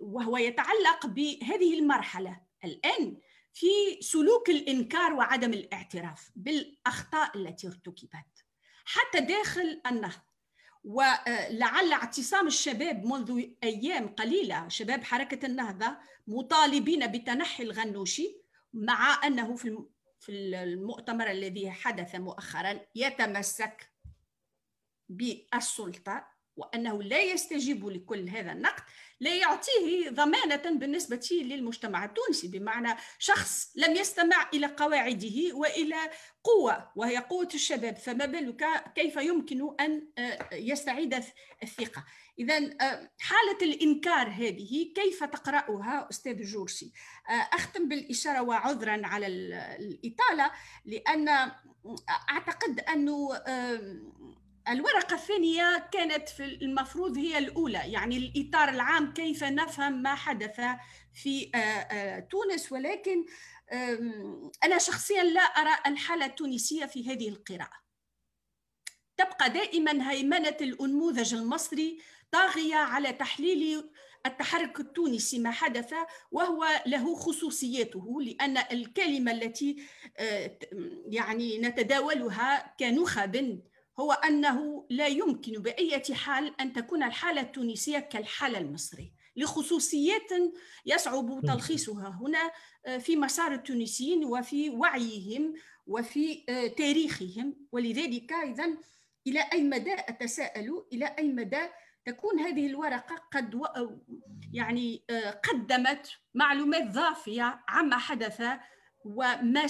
وهو يتعلق بهذه المرحلة. الآن في سلوك الإنكار وعدم الاعتراف بالأخطاء التي ارتكبت. حتى داخل النهضة ولعل اعتصام الشباب منذ أيام قليلة شباب حركة النهضة مطالبين بتنحي الغنوشي مع أنه في المؤتمر الذي حدث مؤخرا يتمسك بالسلطة وأنه لا يستجيب لكل هذا النقد. لا يعطيه ضمانة بالنسبة للمجتمع التونسي بمعنى شخص لم يستمع إلى قواعده وإلى قوة وهي قوة الشباب. فما بالك كيف يمكن أن آه، يستعيد الثقة؟ إذا آه، حالة الإنكار هذه كيف تقرأها أستاذ جورسي؟ آه، أختم بالإشارة وعذرا على الإطالة لأن أعتقد أنه الورقة الثانية كانت في المفروض هي الأولى يعني الإطار العام كيف نفهم ما حدث في آه، آه، تونس. ولكن أنا شخصيا لا أرى الحالة التونسية في هذه القراءة. تبقى دائما هيمنة الأنموذج المصري طاغية على تحليل التحرك التونسي ما حدث وهو له خصوصيته لأن الكلمة التي آه، يعني نتداولها كنخب هو أنه لا يمكن بأية حال أن تكون الحالة التونسية كالحالة المصرية لخصوصيات يصعب تلخيصها هنا آه، في مسار التونسيين وفي وعيهم وفي آه، تاريخهم. ولذلك إذا إلى أي مدى أتساءل؟ إلى أي مدى تكون هذه الورقة قد و... يعني آه، قدمت معلومات ضافية عما حدث وما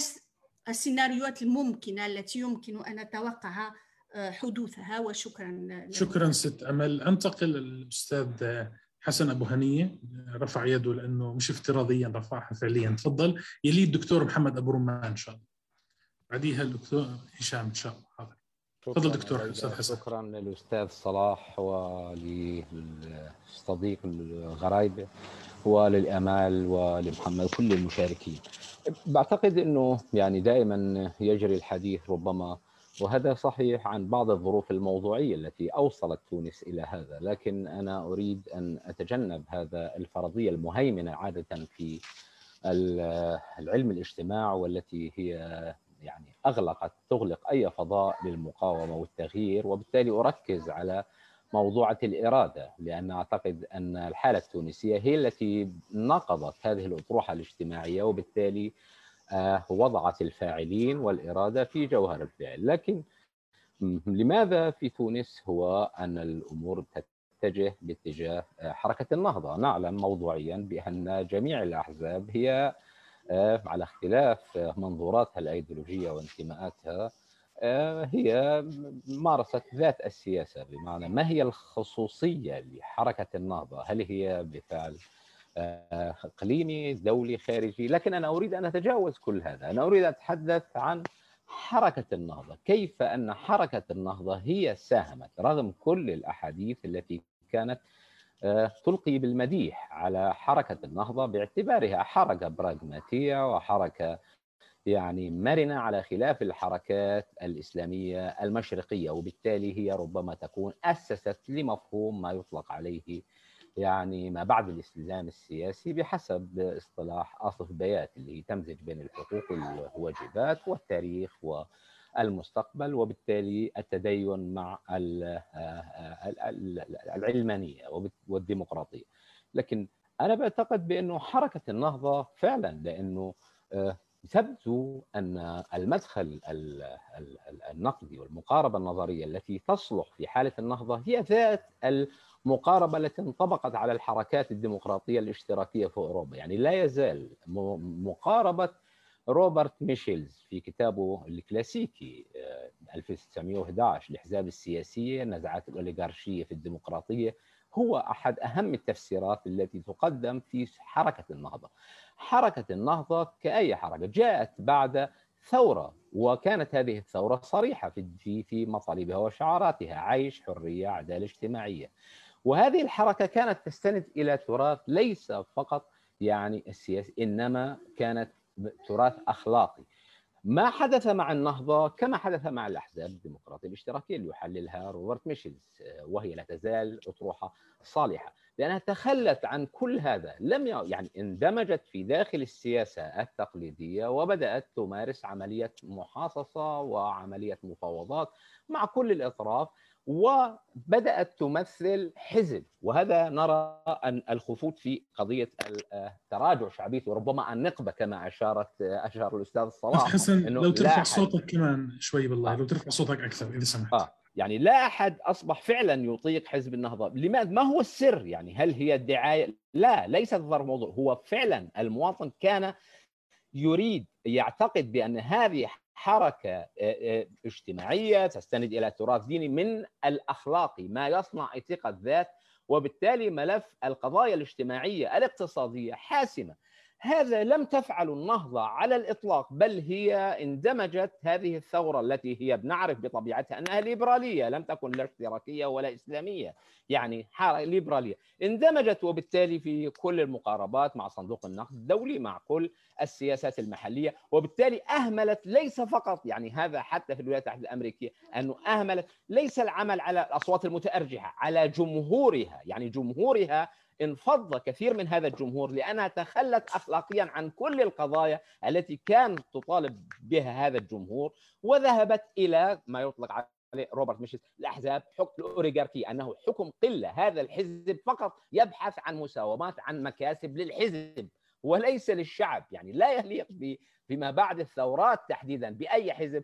السيناريوهات الممكنة التي يمكن أن نتوقعها حدوثها وشكرا شكرا ست أمل. أنتقل للأستاذ حسن أبو هنية. رفع يده لأنه مش افتراضيا رفعها فعليا. تفضل. يلي الدكتور محمد أبو رمان إن شاء الله. بعديها الدكتور هشام إن شاء الله. حاضر. تفضل دكتور أستاذ حسن. شكرا للأستاذ صلاح وللصديق الغرايبه وللأمال ولمحمد كل المشاركين. بعتقد إنه يعني دائما يجري الحديث ربما وهذا صحيح عن بعض الظروف الموضوعية التي أوصلت تونس إلى هذا، لكن أنا أريد أن أتجنب هذا الفرضية المهيمنة عادة في العلم الاجتماع والتي هي يعني أغلقت تغلق أي فضاء للمقاومة والتغيير وبالتالي أركز على موضوعة الإرادة لأن أعتقد أن الحالة التونسية هي التي نقضت هذه الأطروحة الاجتماعية وبالتالي وضعت الفاعلين والإرادة في جوهر الفعل. لكن لماذا في تونس هو أن الأمور تتجه باتجاه آه، حركة النهضة؟ نعلم موضوعيا بأن جميع الأحزاب هي آه، على اختلاف منظوراتها الأيديولوجية وانتماءاتها هي مارست ذات السياسة. بمعنى ما هي الخصوصية لحركة النهضة؟ هل هي بفعل اقليمي دولي خارجي. لكن أنا أريد أن أتجاوز كل هذا. أنا أريد أن أتحدث عن حركة النهضة. كيف أن حركة النهضة هي ساهمت رغم كل الأحاديث التي كانت آه، تلقي بالمديح على حركة النهضة باعتبارها حركة براغماتية وحركة يعني مرنة على خلاف الحركات الإسلامية المشرقية وبالتالي هي ربما تكون أسست لمفهوم ما يطلق عليه يعني ما بعد الاستلزام السياسي بحسب اصطلاح آصف بيات اللي تمزج بين الحقوق والواجبات والتاريخ والمستقبل وبالتالي التدين مع العلمانية والديمقراطية. لكن أنا بعتقد بأنه حركة النهضة فعلا لأنه آه، تبدو أن المدخل النقدي والمقاربة النظرية التي تصلح في حالة النهضة هي ذات مقاربة التي انطبقت على الحركات الديمقراطية الاشتراكية في أوروبا، يعني لا يزال مقاربة روبرت ميشيلز في كتابه الكلاسيكي 1911 آه، الاحزاب السياسية نزعات الأوليغارشية في الديمقراطية هو أحد أهم التفسيرات التي تقدم في حركة النهضة. حركة النهضة كأي حركة جاءت بعد ثورة وكانت هذه الثورة صريحة في في مطالبها وشعاراتها عيش حرية عداله اجتماعية. وهذه الحركة كانت تستند إلى تراث ليس فقط يعني السياسي إنما كانت تراث أخلاقي. ما حدث مع النهضة كما حدث مع الأحزاب الديمقراطية الاشتراكية اللي يحللها روبرت ميشيلز وهي لا تزال أطروحة صالحة. لأنها تخلت عن كل هذا لم يعني اندمجت في داخل السياسة التقليدية وبدأت تمارس عملية محاصصة وعملية مفاوضات مع كل الأطراف. وبدأت تمثل حزب وهذا نرى أن الخفوت في قضية تراجع شعبية وربما النقبة كما أشارت أشار الأستاذ صلاح حسن لو ترفع صوتك كمان شوي بالله لو ترفع صوتك أكثر إذا سمحت آه. يعني لا أحد أصبح فعلا يطيق حزب النهضة، لماذا؟ ما هو السر؟ يعني هل هي الدعاية؟ لا ليس الظرف موضوع، هو فعلا المواطن كان يريد يعتقد بأن هذه حركة اجتماعية تستند إلى تراث ديني من الاخلاقي ما يصنع ثقة ذات وبالتالي ملف القضايا الاجتماعية الاقتصادية حاسمة. هذا لم تفعل النهضة على الإطلاق بل هي اندمجت هذه الثورة التي هي بنعرف بطبيعتها أنها ليبرالية لم تكن لا اشتراكية ولا إسلامية يعني ليبرالية. اندمجت وبالتالي في كل المقاربات مع صندوق النقد الدولي مع كل السياسات المحلية وبالتالي أهملت ليس فقط يعني هذا حتى في الولايات المتحدة الأمريكية أنه أهملت ليس العمل على الأصوات المتأرجحة على جمهورها يعني جمهورها انفض كثير من هذا الجمهور لانها تخلت اخلاقيا عن كل القضايا التي كان تطالب بها هذا الجمهور وذهبت إلى ما يطلق عليه روبرت ميشيل الأحزاب حكم الاوريغاركي أنه حكم قلة. هذا الحزب فقط يبحث عن مساومات عن مكاسب للحزب وليس للشعب. يعني لا يليق فيما بعد الثورات تحديدا بأي حزب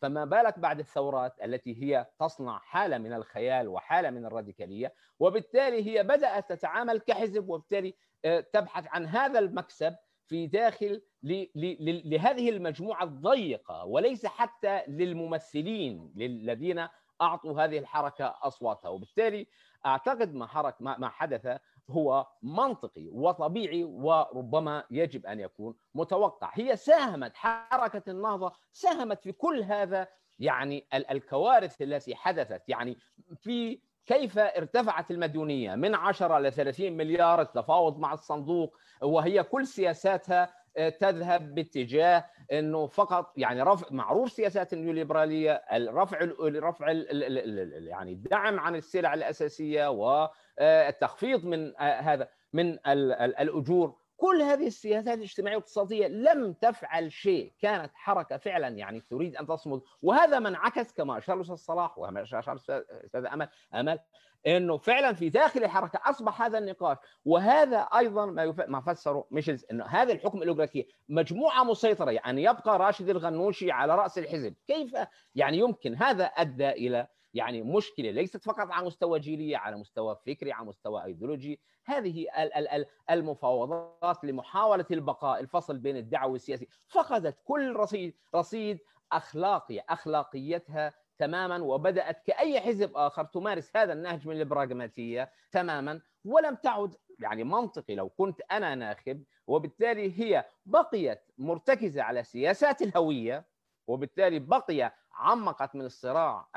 فما بالك بعد الثورات التي هي تصنع حالة من الخيال وحالة من الراديكالية وبالتالي هي بدأت تتعامل كحزب وبالتالي آه، تبحث عن هذا المكسب في داخل لهذه المجموعة الضيقة وليس حتى للممثلين الذين أعطوا هذه الحركة أصواتها. وبالتالي أعتقد ما, حرك ما حدث هو منطقي وطبيعي وربما يجب أن يكون متوقع. هي ساهمت حركة النهضة ساهمت في كل هذا يعني الكوارث التي حدثت. يعني في كيف ارتفعت المديونية؟ من 10 ل 30 مليار التفاوض مع الصندوق وهي كل سياساتها آه، تذهب باتجاه إنه فقط يعني رفع معروف سياسات النيوليبرالية الرفع الرفع يعني الدعم عن السلع الأساسية والتخفيض من آه، هذا من الأجور. كل هذه السياسات الاجتماعية والاقتصادية لم تفعل شيء، كانت حركة فعلا يعني تريد أن تصمد، وهذا ما انعكس كما أشار الأستاذ صلاح وكما أشار الأستاذ أمل أمل إنه فعلا في داخل الحركة أصبح هذا النقاش. وهذا أيضا ما ما فسره ميشلز إنه هذا الحكم الأوليغاركي مجموعة مسيطرة. يعني يبقى راشد الغنوشي على رأس الحزب. كيف يعني يمكن؟ هذا أدى إلى يعني مشكلة ليست فقط على مستوى جيلي على مستوى فكري على مستوى أيديولوجي. هذه المفاوضات لمحاولة البقاء الفصل بين الدعوة والسياسي فقدت كل رصيد رصيد اخلاقي أخلاقيتها تماما وبدأت كأي حزب آخر تمارس هذا النهج من البراغماتية تماما ولم تعد يعني منطقي لو كنت أنا ناخب. وبالتالي هي بقيت مرتكزة على سياسات الهوية وبالتالي بقي عمقت من الصراع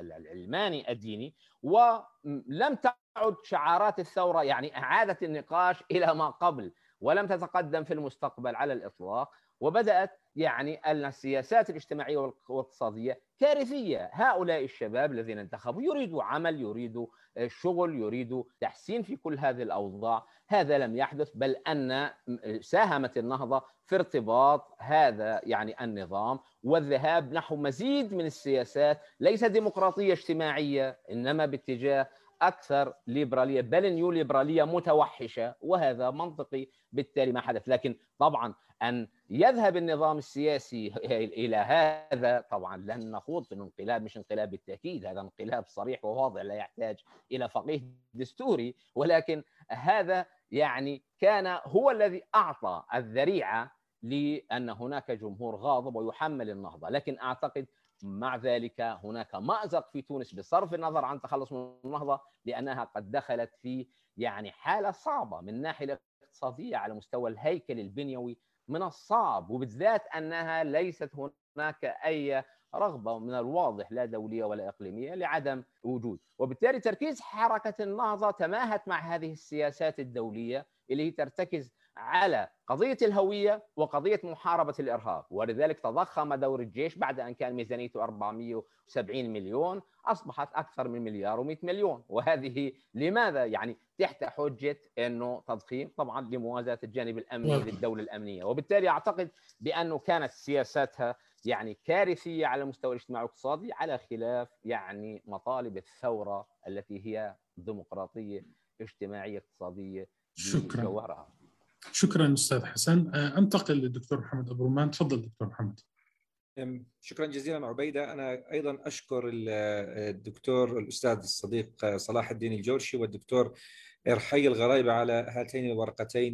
العلماني الديني ولم تعد شعارات الثورة يعني اعادت النقاش إلى ما قبل ولم تتقدم في المستقبل على الإطلاق وبدأت يعني السياسات الاجتماعية والاقتصادية كارثية، هؤلاء الشباب الذين انتخبوا يريدوا عمل، يريدوا شغل، يريدوا تحسين في كل هذه الأوضاع، هذا لم يحدث بل أن ساهمت النهضة في ارتباط هذا يعني النظام والذهاب. نحو مزيد من السياسات ليس ديمقراطية اجتماعية إنما باتجاه أكثر ليبرالية بل نيو ليبرالية متوحشة وهذا منطقي بالتالي ما حدث. لكن طبعا أن يذهب النظام السياسي إلى هذا طبعا لن نخوض في الانقلاب مش انقلاب بالتأكيد هذا انقلاب صريح وواضح لا يحتاج إلى فقيه دستوري. ولكن هذا يعني كان هو الذي أعطى الذريعة لأن هناك جمهور غاضب ويحمل النهضة. لكن أعتقد مع ذلك هناك مأزق في تونس بصرف النظر عن تخلص من النهضه لأنها قد دخلت في يعني حالة صعبة من الناحيه الاقتصادية على مستوى الهيكل البنيوي من الصعب وبالذات أنها ليست هناك أي رغبة من الواضح لا دولية ولا إقليمية لعدم وجود، وبالتالي تركيز حركة النهضه تماهت مع هذه السياسات الدولية اللي ترتكز على قضية الهوية وقضية محاربة الإرهاب ولذلك تضخم دور الجيش بعد أن كان ميزانيته 470 مليون أصبحت أكثر من مليار و100 مليون. وهذه لماذا؟ يعني تحت حجة إنه تضخيم طبعا لموازاة الجانب الأمني للدولة الأمنية. وبالتالي أعتقد بأنه كانت سياساتها يعني كارثية على المستوى الاجتماعي والاقتصادي على خلاف يعني مطالب الثورة التي هي ديمقراطية اجتماعية اقتصادية شكرا. جوهرها. شكرا أستاذ حسن. أنتقل للدكتور محمد أبو رمان. تفضل دكتور محمد. شكرا جزيلا عبيدة. أنا أيضا أشكر الدكتور الأستاذ الصديق صلاح الدين الجورشي والدكتور ارحي الغرايبه على هاتين الورقتين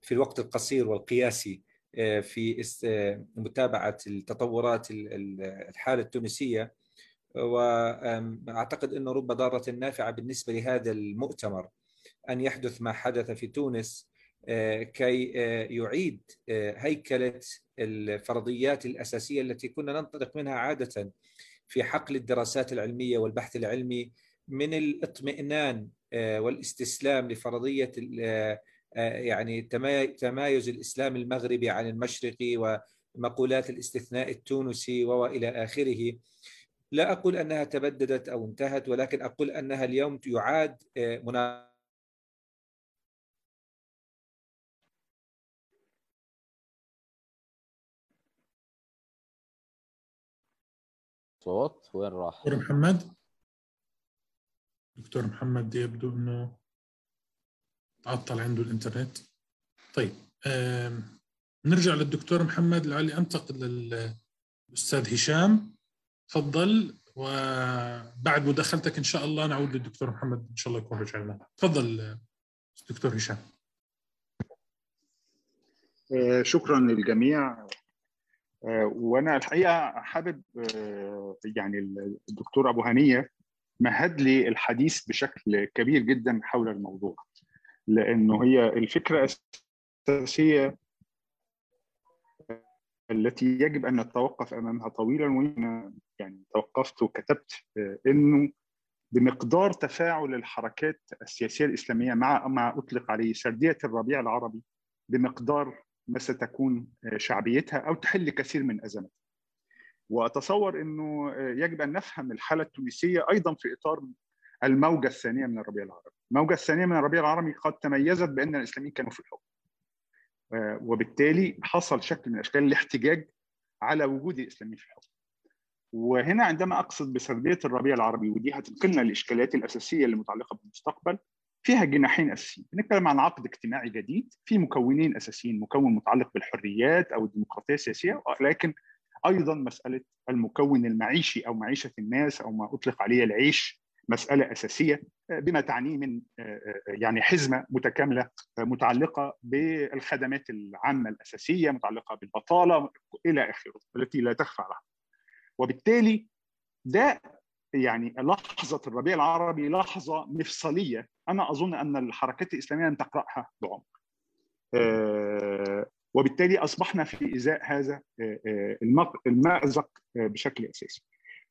في الوقت القصير والقياسي في متابعة التطورات الحالة التونسية. واعتقد إنه رب ضاره نافعة بالنسبة لهذا المؤتمر أن يحدث ما حدث في تونس. كي يعيد هيكلة الفرضيات الأساسية التي كنا ننطلق منها عادة في حقل الدراسات العلمية والبحث العلمي من الاطمئنان والاستسلام لفرضية يعني تمايز الإسلام المغربي عن المشرقي ومقولات الاستثناء التونسي والى آخره. لا أقول أنها تبددت أو انتهت ولكن أقول أنها اليوم يعاد مناقشه صوت وين راح؟ دكتور محمد؟ دكتور محمد يبدو إنه تعطل عنده الإنترنت. طيب نرجع للدكتور محمد لعلي أنتقل للأستاذ هشام. تفضل وبعد مداخلتك إن شاء الله نعود للدكتور محمد إن شاء الله يكون رجعنا تفضل دكتور هشام. شكرا للجميع. وأنا الحقيقة حابب يعني الدكتور أبو هنية مهد لي الحديث بشكل كبير جدا حول الموضوع لأنه هي الفكرة الأساسية التي يجب أن نتوقف أمامها طويلا وأنا يعني توقفت وكتبت إنه بمقدار تفاعل الحركات السياسية الإسلامية مع ما أطلق عليه سردية الربيع العربي بمقدار ما ستكون شعبيتها أو تحل كثير من أزماتها. وأتصور إنه يجب أن نفهم الحالة التونسية أيضا في إطار الموجة الثانية من الربيع العربي. الموجة الثانية من الربيع العربي قد تميزت بأن الإسلاميين كانوا في الحكم. وبالتالي حصل شكل من اشكال الاحتجاج على وجود الإسلاميين في الحكم. وهنا عندما أقصد بسرديه الربيع العربي ودي هتنقلنا للاشكاليات الأساسية اللي متعلقه بالمستقبل فيها جناحين أساسيين، بنتكلم عن عقد اجتماعي جديد في مكونين أساسيين، مكون متعلق بالحريات أو الديمقراطية السياسية، لكن أيضا مسألة المكون المعيشي أو معيشة الناس أو ما أطلق عليه العيش مسألة أساسية بما تعنيه من يعني حزمة متكاملة متعلقة بالخدمات العامة الأساسية، متعلقة بالبطالة إلى آخره، التي لا تخفى على وبالتالي ده يعني لحظة الربيع العربي لحظة مفصلية أنا أظن أن الحركات الإسلامية لم تقرأها بعمق. وبالتالي أصبحنا في إزاء هذا المأزق بشكل أساسي.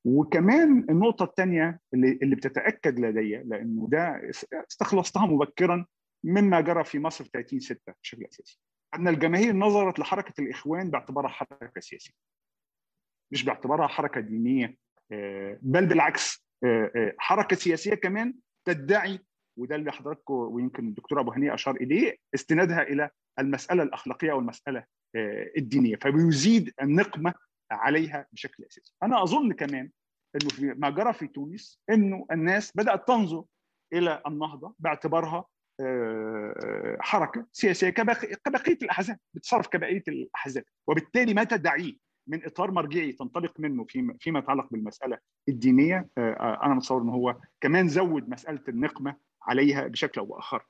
وكمان النقطة الثانية اللي, بتتأكد لدي لأنه ده استخلصتها مبكرا مما جرى في مصر 30 6 بشكل أساسي. أن الجماهير نظرت لحركة الإخوان باعتبارها حركة سياسية. مش باعتبارها حركة دينية بل بالعكس حركة سياسية كمان تدعي وده اللي حضراتكم ويمكن الدكتور أبو هنيه أشار إليه استنادها إلى المسألة الأخلاقية والمساله الدينية فبيزيد النقمة عليها بشكل أساسي. أنا أظن كمان إنه في ما جرى في تونس إنه الناس بدأت تنظر إلى النهضة باعتبارها حركة سياسية كبقية الأحزاب بتصرف كبقية الأحزاب وبالتالي ما تدعيه من إطار مرجعي تنطلق منه فيما فيما يتعلق بالمسألة الدينية أنا متصور ان هو كمان زود مسألة النقمة عليها بشكل أو بآخر.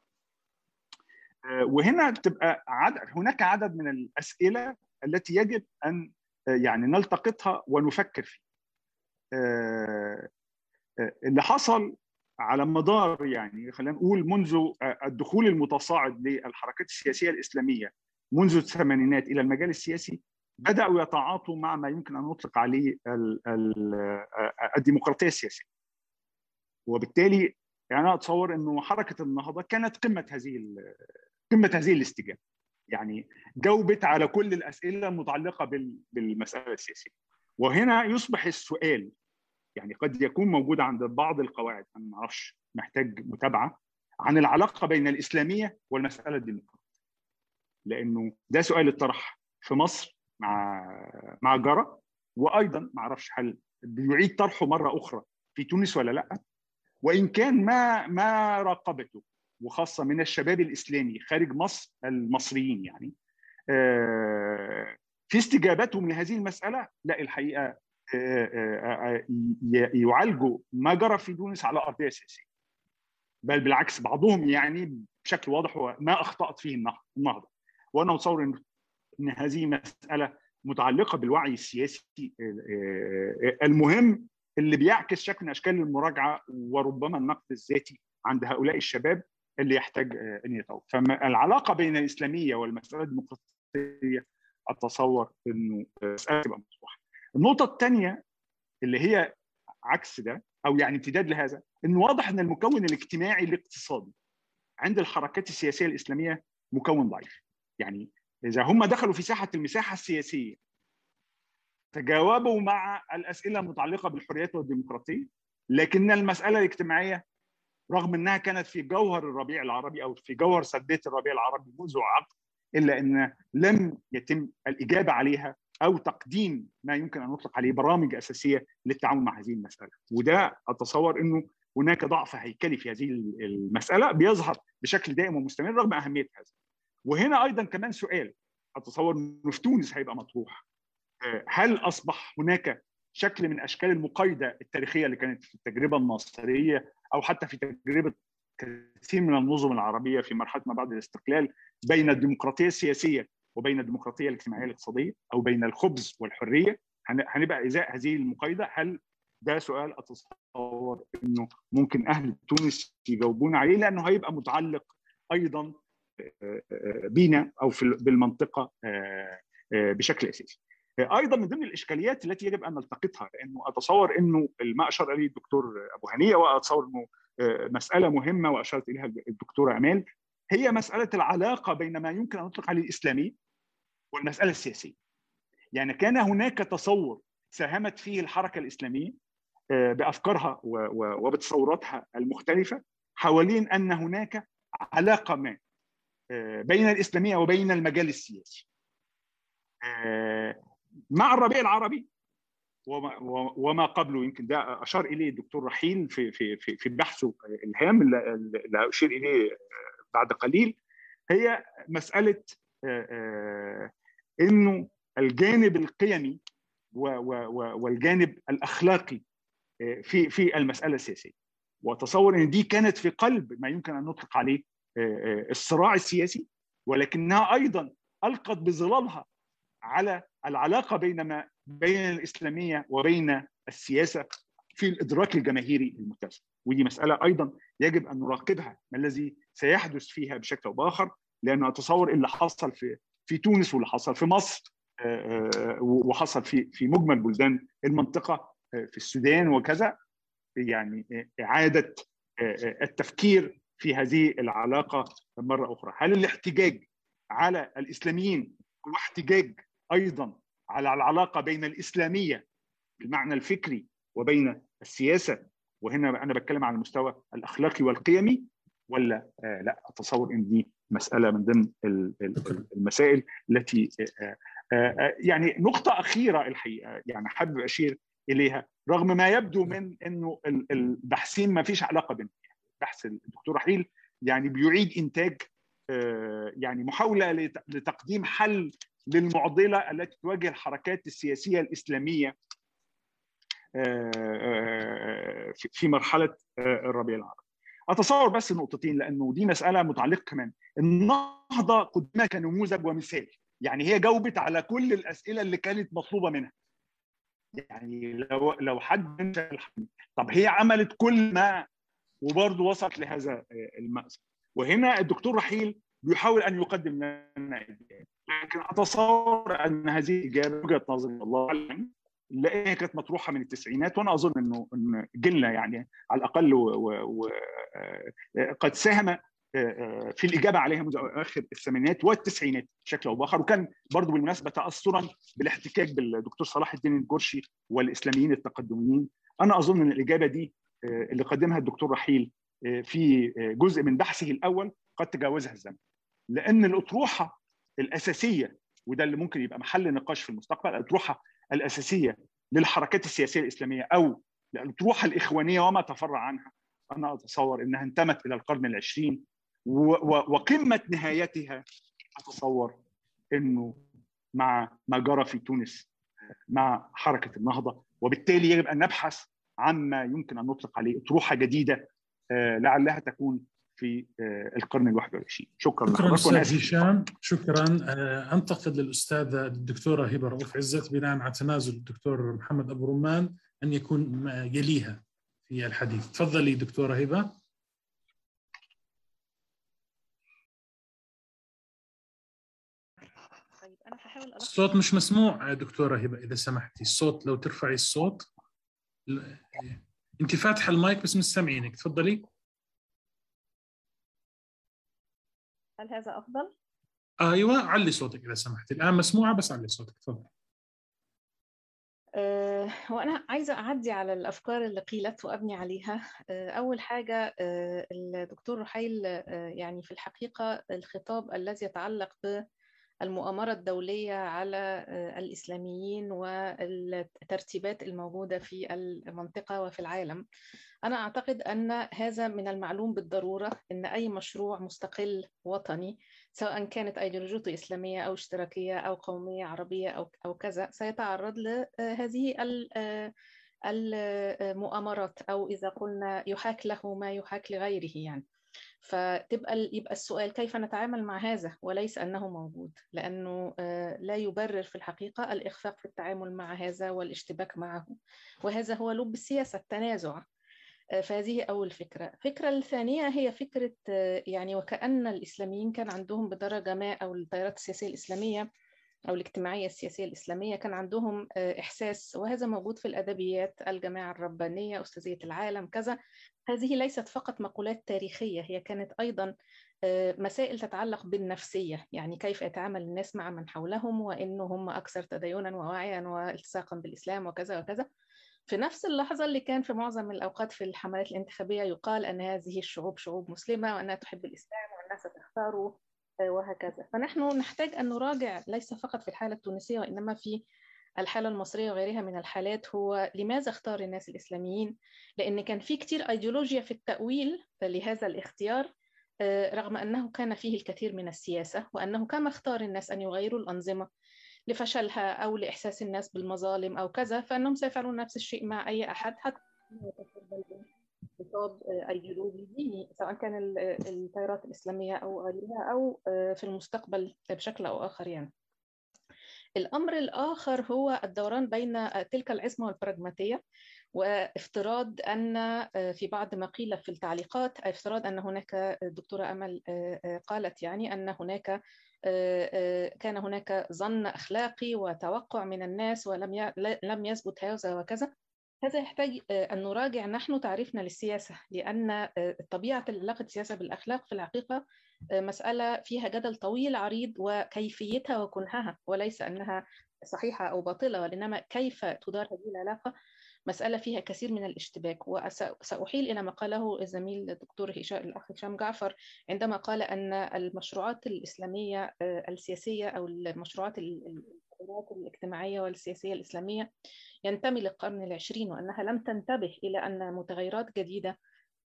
وهنا تبقى عدد هناك عدد من الأسئلة التي يجب أن يعني نلتقطها ونفكر فيها. اللي حصل على مدار يعني خلينا نقول منذ الدخول المتصاعد للحركات السياسية الإسلامية منذ الثمانينات إلى المجال السياسي بدأوا يتعاطوا مع ما يمكن أن نطلق عليه الديمقراطية السياسية. وبالتالي يعني أنا أتصور إنه حركة النهضة كانت قمة هذه قمة هذه الاستجابة. يعني جاوبت على كل الأسئلة المتعلقة بالمسألة السياسية. وهنا يصبح السؤال يعني قد يكون موجود عند بعض القواعد أنا ما أعرفش محتاج متابعة عن العلاقة بين الإسلامية والمسألة الديمقراطية. لأنه ده سؤال اتطرح في مصر مع مع جرى وأيضا ما أعرفش هل بيعيد طرحه مرة أخرى في تونس ولا لأ؟ وإن كان ما ما راقبته وخاصة من الشباب الإسلامي خارج مصر المصريين يعني في استجابتهم لهذه المسألة لا الحقيقة يعالجوا ما جرى في تونس على ارضيه سياسيه بل بالعكس بعضهم يعني بشكل واضح هو ما أخطأت فيه النهضة. وأنا اتصور إن إن هذه مسألة متعلقة بالوعي السياسي المهم اللي بيعكس شكل من أشكال المراجعة وربما النقد الذاتي عند هؤلاء الشباب اللي يحتاج أن يتوقف فالعلاقة بين الإسلامية والمسألة الديمقراطية أتصور إنه مسألة تبقى مفتوحة. النقطة الثانية اللي هي عكس ده أو يعني امتداد لهذا انه واضح إن المكون الاجتماعي الاقتصادي عند الحركات السياسية الإسلامية مكون ضعيف. يعني إذا هم دخلوا في ساحة المساحة السياسية تجاوبوا مع الأسئلة المتعلقة بالحريات والديمقراطية لكن المسألة الاجتماعية رغم إنها كانت في جوهر الربيع العربي أو في جوهر سدية الربيع العربي منذ عقد إلا إن لم يتم الإجابة عليها أو تقديم ما يمكن أن نطلق عليه برامج أساسية للتعامل مع هذه المسألة. وده أتصور إنه هناك ضعف هيكلي في هذه المسألة بيظهر بشكل دائم ومستمر رغم أهمية هذا. وهنا أيضا كمان سؤال أتصور إنه في تونس هيبقى مطروح. هل أصبح هناك شكل من أشكال المقايضة التاريخية اللي كانت في التجربة الناصرية أو حتى في تجربة كثير من النظم العربية في مرحلة ما بعد الاستقلال بين الديمقراطية السياسية وبين الديمقراطية الاجتماعية الاقتصادية أو بين الخبز والحرية؟ هنبقى إزاء هذه المقايضة. هل ده سؤال أتصور إنه ممكن أهل تونس يجاوبون عليه؟ لأنه هيبقى متعلق أيضا بينا أو في بالمنطقة بشكل أساسي. أيضا من ضمن الإشكاليات التي يجب أن نلتقطها لأنه أتصور إنه ما اشار اليه الدكتور أبو هنية وأتصور إنه مسألة مهمة واشارت إليها الدكتوره امال هي مسألة العلاقة بين ما يمكن أن نطلق عليه الإسلامي والمسألة السياسية. يعني كان هناك تصور ساهمت فيه الحركة الإسلامية بأفكارها وبتصوراتها المختلفة حوالين أن هناك علاقة ما بين الإسلامية وبين المجال السياسي. مع الربيع العربي وما, وما قبله. يمكن ده أشار إليه الدكتور رحيل في في في, في بحثه الهام اللي أشير إليه بعد قليل. هي مسألة إنه الجانب القيمي والجانب الأخلاقي في في المسألة السياسية. واتصور إن دي كانت في قلب ما يمكن أن نطلق عليه الصراع السياسي ولكنها أيضا ألقت بظلالها على العلاقة بين ما بين الإسلامية وبين السياسة في الإدراك الجماهيري المتسع. ودي مسألة أيضا يجب أن نراقبها ما الذي سيحدث فيها بشكل أو بآخر لأن أتصور اللي حصل في في تونس واللي حصل في مصر وحصل في في مجمل بلدان المنطقة في السودان وكذا يعني إعادة التفكير في هذه العلاقة مرة أخرى. هل الاحتجاج على الإسلاميين هو احتجاج أيضا على العلاقة بين الإسلامية بالمعنى الفكري وبين السياسة وهنا أنا بتكلم على المستوى الأخلاقي والقيمي ولا آه لا أتصور إن دي مسألة من ضمن المسائل التي آه آه يعني نقطة أخيرة الحقيقة يعني حابب أشير إليها. رغم ما يبدو من إنه البحثين ما فيش علاقة بينهم. بحث الدكتور رحيل يعني بيعيد إنتاج يعني محاولة لتقديم حل للمعضلة التي تواجه الحركات السياسية الإسلامية في مرحلة الربيع العربي. أتصور بس نقطتين لأنه دي مسألة متعلقة كمان النهضة قدمها كنموذج ومثال. يعني هي جاوبت على كل الأسئلة اللي كانت مطلوبة منها. يعني لو لو حد طب هي عملت كل ما وبرضه وصلت لهذا المأساة وهنا الدكتور رحيل بيحاول أن يقدم لنا لكن أتصور أن هذه اجابه وجهة نظري الله أعلم لأنها كانت مطروحة من التسعينات وأنا أظن إنه إن جيلنا يعني على الأقل و... و... قد ساهم في الإجابة عليها منذ آخر الثمانينات والتسعينات بشكل أو بآخر. وكان برضه بالمناسبة تاثرا بالاحتكاك بالدكتور صلاح الدين الجرشي والإسلاميين التقدميين. أنا أظن إن الإجابة دي اللي قدمها الدكتور رحيل في جزء من بحثه الأول قد تجاوزها الزمن. لأن الأطروحة الأساسية وده اللي ممكن يبقى محل نقاش في المستقبل الأطروحة الأساسية للحركات السياسية الإسلامية أو الاطروحه الإخوانية وما تفرع عنها. أنا أتصور إنها انتمت إلى القرن العشرين وقمة نهايتها أتصور إنه مع ما جرى في تونس مع حركة النهضة. وبالتالي يجب ان نبحث عما يمكن أن نطلق عليه أطروحة جديدة لعلها تكون في القرن الواحد والعشرين. شكرا. شكرا أستاذ هشام. شكرا. انتقد للاستاذه الدكتورة هبة رؤوف عزت بناء على تنازل الدكتور محمد أبو رمان أن يكون يليها في الحديث. تفضلي دكتورة هبة. طيب الصوت مش مسموع دكتورة هبة إذا سمحتي. الصوت لو ترفعي الصوت. انت فاتحه المايك بس مش سامعينك تفضلي. هل هذا أفضل؟ أيوه علي صوتك إذا سمحتي. الآن مسموعة بس علي صوتك تفضل أه وأنا عايزة أعدي على الأفكار اللي قيلت وأبني عليها. أه أول حاجة أه الدكتور رحيل يعني في الحقيقة الخطاب الذي يتعلق بالمؤامره الدولية على الإسلاميين والترتيبات الموجودة في المنطقة وفي العالم. أنا أعتقد أن هذا من المعلوم بالضرورة أن أي مشروع مستقل وطني سواء كانت ايديولوجيته إسلامية أو اشتراكية أو قومية عربية أو أو كذا سيتعرض لهذه المؤامرات أو إذا قلنا يحاك له ما يحاك لغيره يعني. فتبقى يبقى السؤال كيف نتعامل مع هذا وليس أنه موجود لأنه لا يبرر في الحقيقة الإخفاق في التعامل مع هذا والاشتباك معه. وهذا هو لب السياسة التنازع. فهذه أول فكرة. الفكرة الثانية هي فكرة يعني وكأن الإسلاميين كان عندهم بدرجة ما أو التيارات السياسية الإسلامية أو الاجتماعية السياسية الإسلامية كان عندهم إحساس. وهذا موجود في الأدبيات الجماعة الربانية أستاذية العالم كذا. هذه ليست فقط مقولات تاريخية هي كانت أيضا مسائل تتعلق بالنفسية يعني كيف يتعامل الناس مع من حولهم وإنه هم أكثر تدينا ووعيا والتصاقا بالإسلام وكذا وكذا. في نفس اللحظة اللي كان في معظم الأوقات في الحملات الانتخابية يقال أن هذه الشعوب شعوب مسلمة وأنها تحب الإسلام والناس ستختاره وهكذا. فنحن نحتاج أن نراجع ليس فقط في الحالة التونسية وإنما في الحالة المصرية وغيرها من الحالات هو لماذا اختار الناس الإسلاميين؟ لأن كان في كتير أيديولوجيا في التأويل لهذا الاختيار رغم أنه كان فيه الكثير من السياسة وأنه كما اختار الناس أن يغيروا الأنظمة لفشلها أو لإحساس الناس بالمظالم أو كذا فإنهم سيفعلون نفس الشيء مع أي أحد حتى خطاب أيديولوجي ديني سواء كان التيارات الإسلامية أو غيرها أو في المستقبل بشكل أو آخر يعني. الأمر الآخر هو الدوران بين تلك العصمة والبراغماتية وافتراض أن في بعض ما قيل في التعليقات افتراض أن هناك الدكتورة أمل قالت يعني أن هناك كان هناك ظن أخلاقي وتوقع من الناس ولم لم يثبت هذا وكذا. هذا يحتاج أن نراجع نحن تعريفنا للسياسة لأن طبيعة علاقة السياسة بالأخلاق في الحقيقة مسألة فيها جدل طويل عريض وكيفيتها وكنهها وليس أنها صحيحة أو باطلة وإنما كيف تدار هذه العلاقة مسألة فيها كثير من الاشتباك. وسأحيل إلى ما قاله الزميل الدكتور هشام الأخ هشام جعفر عندما قال أن المشروعات الإسلامية السياسية أو المشروعات الاجتماعية والسياسية الإسلامية ينتمي للقرن العشرين وأنها لم تنتبه إلى أن متغيرات جديدة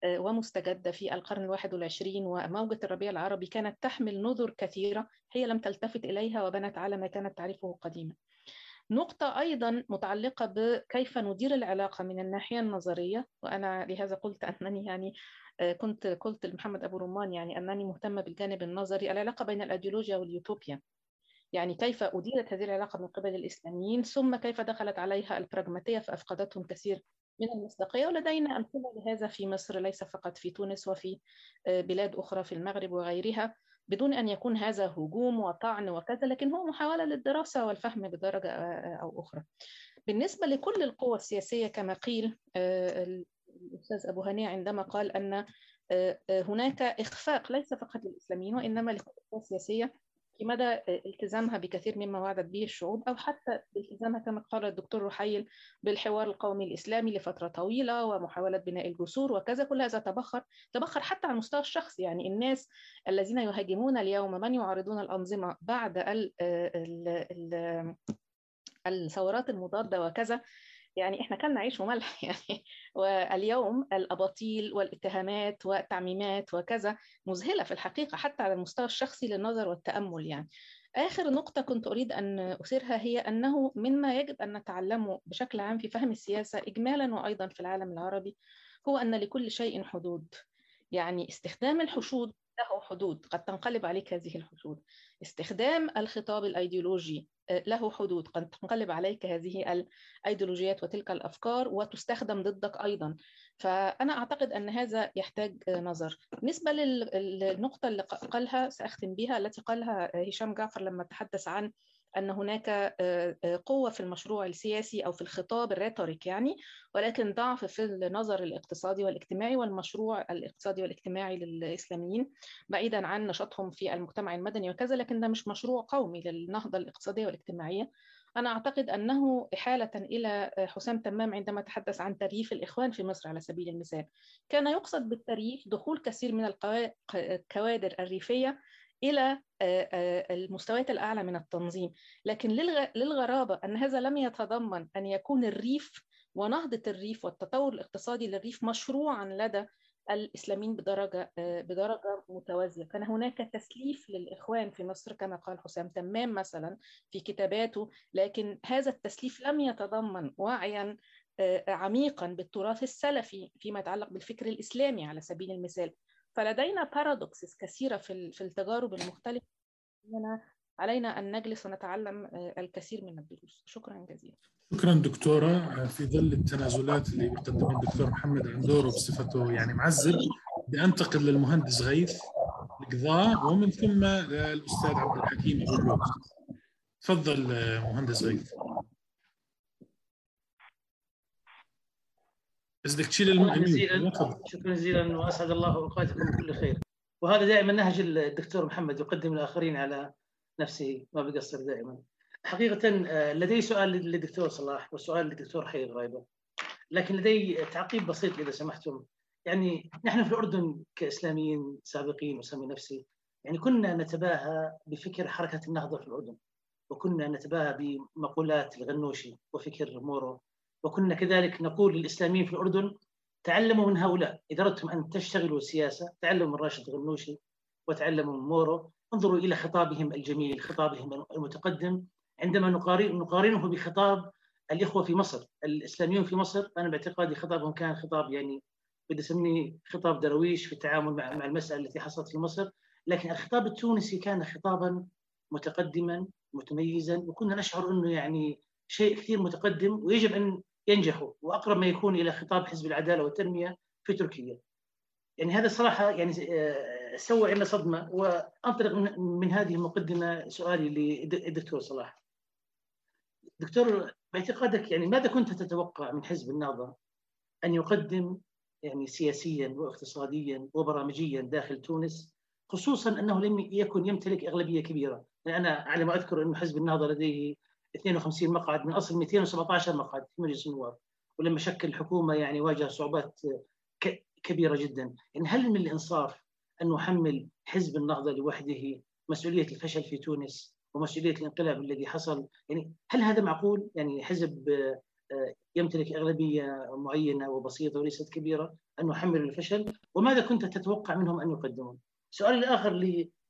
ومستجدة في القرن الواحد والعشرين وموجة الربيع العربي كانت تحمل نذر كثيرة هي لم تلتفت إليها وبنت على ما كانت تعرفه قديما. نقطة أيضا متعلقة بكيف ندير العلاقة من الناحية النظرية وأنا لهذا قلت أنني يعني كنت قلت لمحمد أبو رمان يعني أنني مهتمة بالجانب النظري العلاقة بين الأيديولوجيا واليوتوبيا. يعني كيف أديرت هذه العلاقة من قبل الإسلاميين ثم كيف دخلت عليها البراغماتية فأفقدتهم كثير من المصداقية ولدينا أمثلة لهذا في مصر ليس فقط في تونس وفي بلاد أخرى في المغرب وغيرها بدون أن يكون هذا هجوم وطعن وكذا لكن هو محاولة للدراسة والفهم بدرجة أو أخرى. بالنسبة لكل القوى السياسية كما قيل الأستاذ أبو هنيع عندما قال أن هناك إخفاق ليس فقط للإسلاميين وإنما للقوى السياسية في مدى التزامها بكثير مما وعدت به الشعوب أو حتى التزامها كما قال الدكتور رحيل بالحوار القومي الإسلامي لفترة طويلة ومحاولة بناء الجسور وكذا كل هذا تبخر تبخر حتى على المستوى الشخصي يعني الناس الذين يهاجمون اليوم من يعارضون الأنظمة بعد ال ال ال الثورات المضادة وكذا يعني إحنا كان نعيش ملح يعني واليوم الأباطيل والاتهامات والتعميمات وكذا مذهلة في الحقيقة حتى على المستوى الشخصي للنظر والتأمل يعني. آخر نقطة كنت أريد أن أثيرها هي أنه مما يجب أن نتعلمه بشكل عام في فهم السياسة إجمالا وأيضا في العالم العربي هو أن لكل شيء حدود. يعني استخدام الحشود له حدود. قد تنقلب عليك هذه الحدود استخدام الخطاب الأيديولوجي له حدود. قد تنقلب عليك هذه الأيديولوجيات وتلك الأفكار وتستخدم ضدك أيضا. فأنا أعتقد أن هذا يحتاج نظر. بالنسبة للنقطة اللي قالها سأختم بها التي قالها هشام جعفر لما تحدث عن أن هناك قوة في المشروع السياسي أو في الخطاب الريتوريك يعني ولكن ضعف في النظر الاقتصادي والاجتماعي والمشروع الاقتصادي والاجتماعي للإسلاميين بعيدا عن نشاطهم في المجتمع المدني وكذا لكن ده مش مشروع قومي للنهضة الاقتصادية والاجتماعية. أنا أعتقد أنه إحالة إلى حسام تمام عندما تحدث عن ترييف الإخوان في مصر على سبيل المثال. كان يقصد بالترييف دخول كثير من الكوادر الريفية إلى المستويات الأعلى من التنظيم. لكن للغرابة أن هذا لم يتضمن أن يكون الريف ونهضة الريف والتطور الاقتصادي للريف مشروعا لدى الإسلاميين بدرجة بدرجة متوازية، كان هناك تسليف للإخوان في مصر كما قال حسام تمام مثلا في كتاباته، لكن هذا التسليف لم يتضمن وعيا عميقا بالتراث السلفي فيما يتعلق بالفكر الإسلامي على سبيل المثال، فلدينا paradoxes كثيرة في في التجارب المختلفة. علينا أن نجلس ونتعلم الكثير من الدروس. شكرا جزيلا. شكرا دكتورة. في ظل التنازلات اللي بيقدمها الدكتور محمد عندوره بصفته يعني معزب بانتقل للمهندس غيث القضاء ومن ثم الاستاذ عبد الحكيم اللوز تفضل مهندس غيث. بس بدك تشيل الميوت شكرا جزيلا. وأسعد الله أوقاتكم بكل خير. وهذا دائما نهج الدكتور محمد يقدم الآخرين على نفسه ما بيقصر دائما. حقيقه لدي سؤال للدكتور صلاح وسؤال للدكتور حي غايبه لكن لدي تعقيب بسيط إذا سمحتم. يعني نحن في الأردن كإسلاميين سابقين اسمي نفسي يعني كنا نتباهى بفكر حركة النهضة في الأردن وكنا نتباهى بمقولات الغنوشي وفكر مورو. وكنا كذلك نقول للإسلاميين في الأردن تعلموا من هؤلاء. إذا أردتم أن تشتغلوا سياسة تعلموا من راشد غنوشي وتعلموا من مورو انظروا إلى خطابهم الجميل خطابهم المتقدم. عندما نقارنه بخطاب الإخوة في مصر الإسلاميون في مصر أنا باعتقادي خطابهم كان خطاب يعني بدي أسميه خطاب درويش في التعامل مع المسألة التي حصلت في مصر. لكن الخطاب التونسي كان خطابا متقدما متميزا وكنا نشعر إنه يعني شيء كثير متقدم. ويجب أن ينجحوا وأقرب ما يكون إلى خطاب حزب العدالة والتنمية في تركيا. يعني هذا صراحة يعني سوى لنا صدمة وأنطلق من هذه المقدمة سؤالي للدكتور صلاح. دكتور باعتقادك يعني ماذا كنت تتوقع من حزب النهضه أن يقدم يعني سياسيا واقتصاديا وبرامجيا داخل تونس خصوصا أنه لم يكن يمتلك أغلبية كبيرة، يعني أنا على ما أذكر انه حزب النهضه لديه 52 مقعد من أصل 217 مقعد في مجلس النواب ولما شكل الحكومة يعني واجه صعوبات كبيرة جدا، يعني هل من الإنصاف أن نحمل حزب النهضة لوحده مسؤولية الفشل في تونس ومسؤولية الانقلاب الذي حصل، يعني هل هذا معقول؟ يعني حزب يمتلك أغلبية معينة وبسيطة وليست كبيرة أن نحمل الفشل، وماذا كنت تتوقع منهم أن يقدمون؟ سؤالي الآخر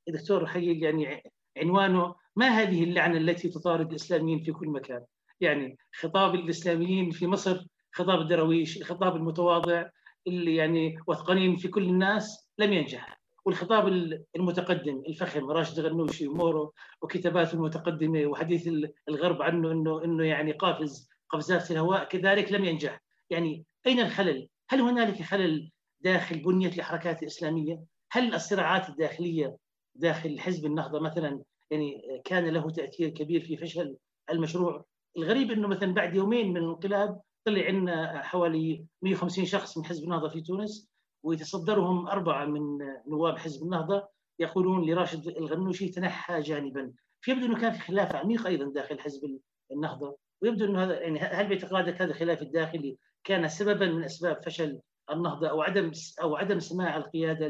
للدكتور حقيق يعني عنوانه ما هذه اللعنة التي تطارد الإسلاميين في كل مكان؟ يعني خطاب الإسلاميين في مصر خطاب الدرويش، الخطاب المتواضع اللي يعني وثقانين في كل الناس لم ينجح، والخطاب المتقدم الفخم راشد غنوشي ومورو وكتاباته المتقدمة وحديث الغرب عنه انه إنه يعني قافز قفزات في الهواء كذلك لم ينجح، يعني أين الخلل؟ هل هنالك خلل داخل بنية الحركات الإسلامية؟ هل الصراعات الداخلية داخل حزب النهضة مثلا يعني كان له تأثير كبير في فشل المشروع. الغريب إنه مثلا بعد يومين من الانقلاب طلع عندنا حوالي 150 شخص من حزب النهضة في تونس ويتصدرهم أربعة من نواب حزب النهضة يقولون لراشد الغنوشي تنحى جانبا. فيبدو أنه كان في خلاف عميق أيضا داخل حزب النهضة ويبدو أنه هذا يعني هل باعتقادك هذا الخلاف الداخلي كان سببا من أسباب فشل النهضة أو عدم أو عدم سماع القيادة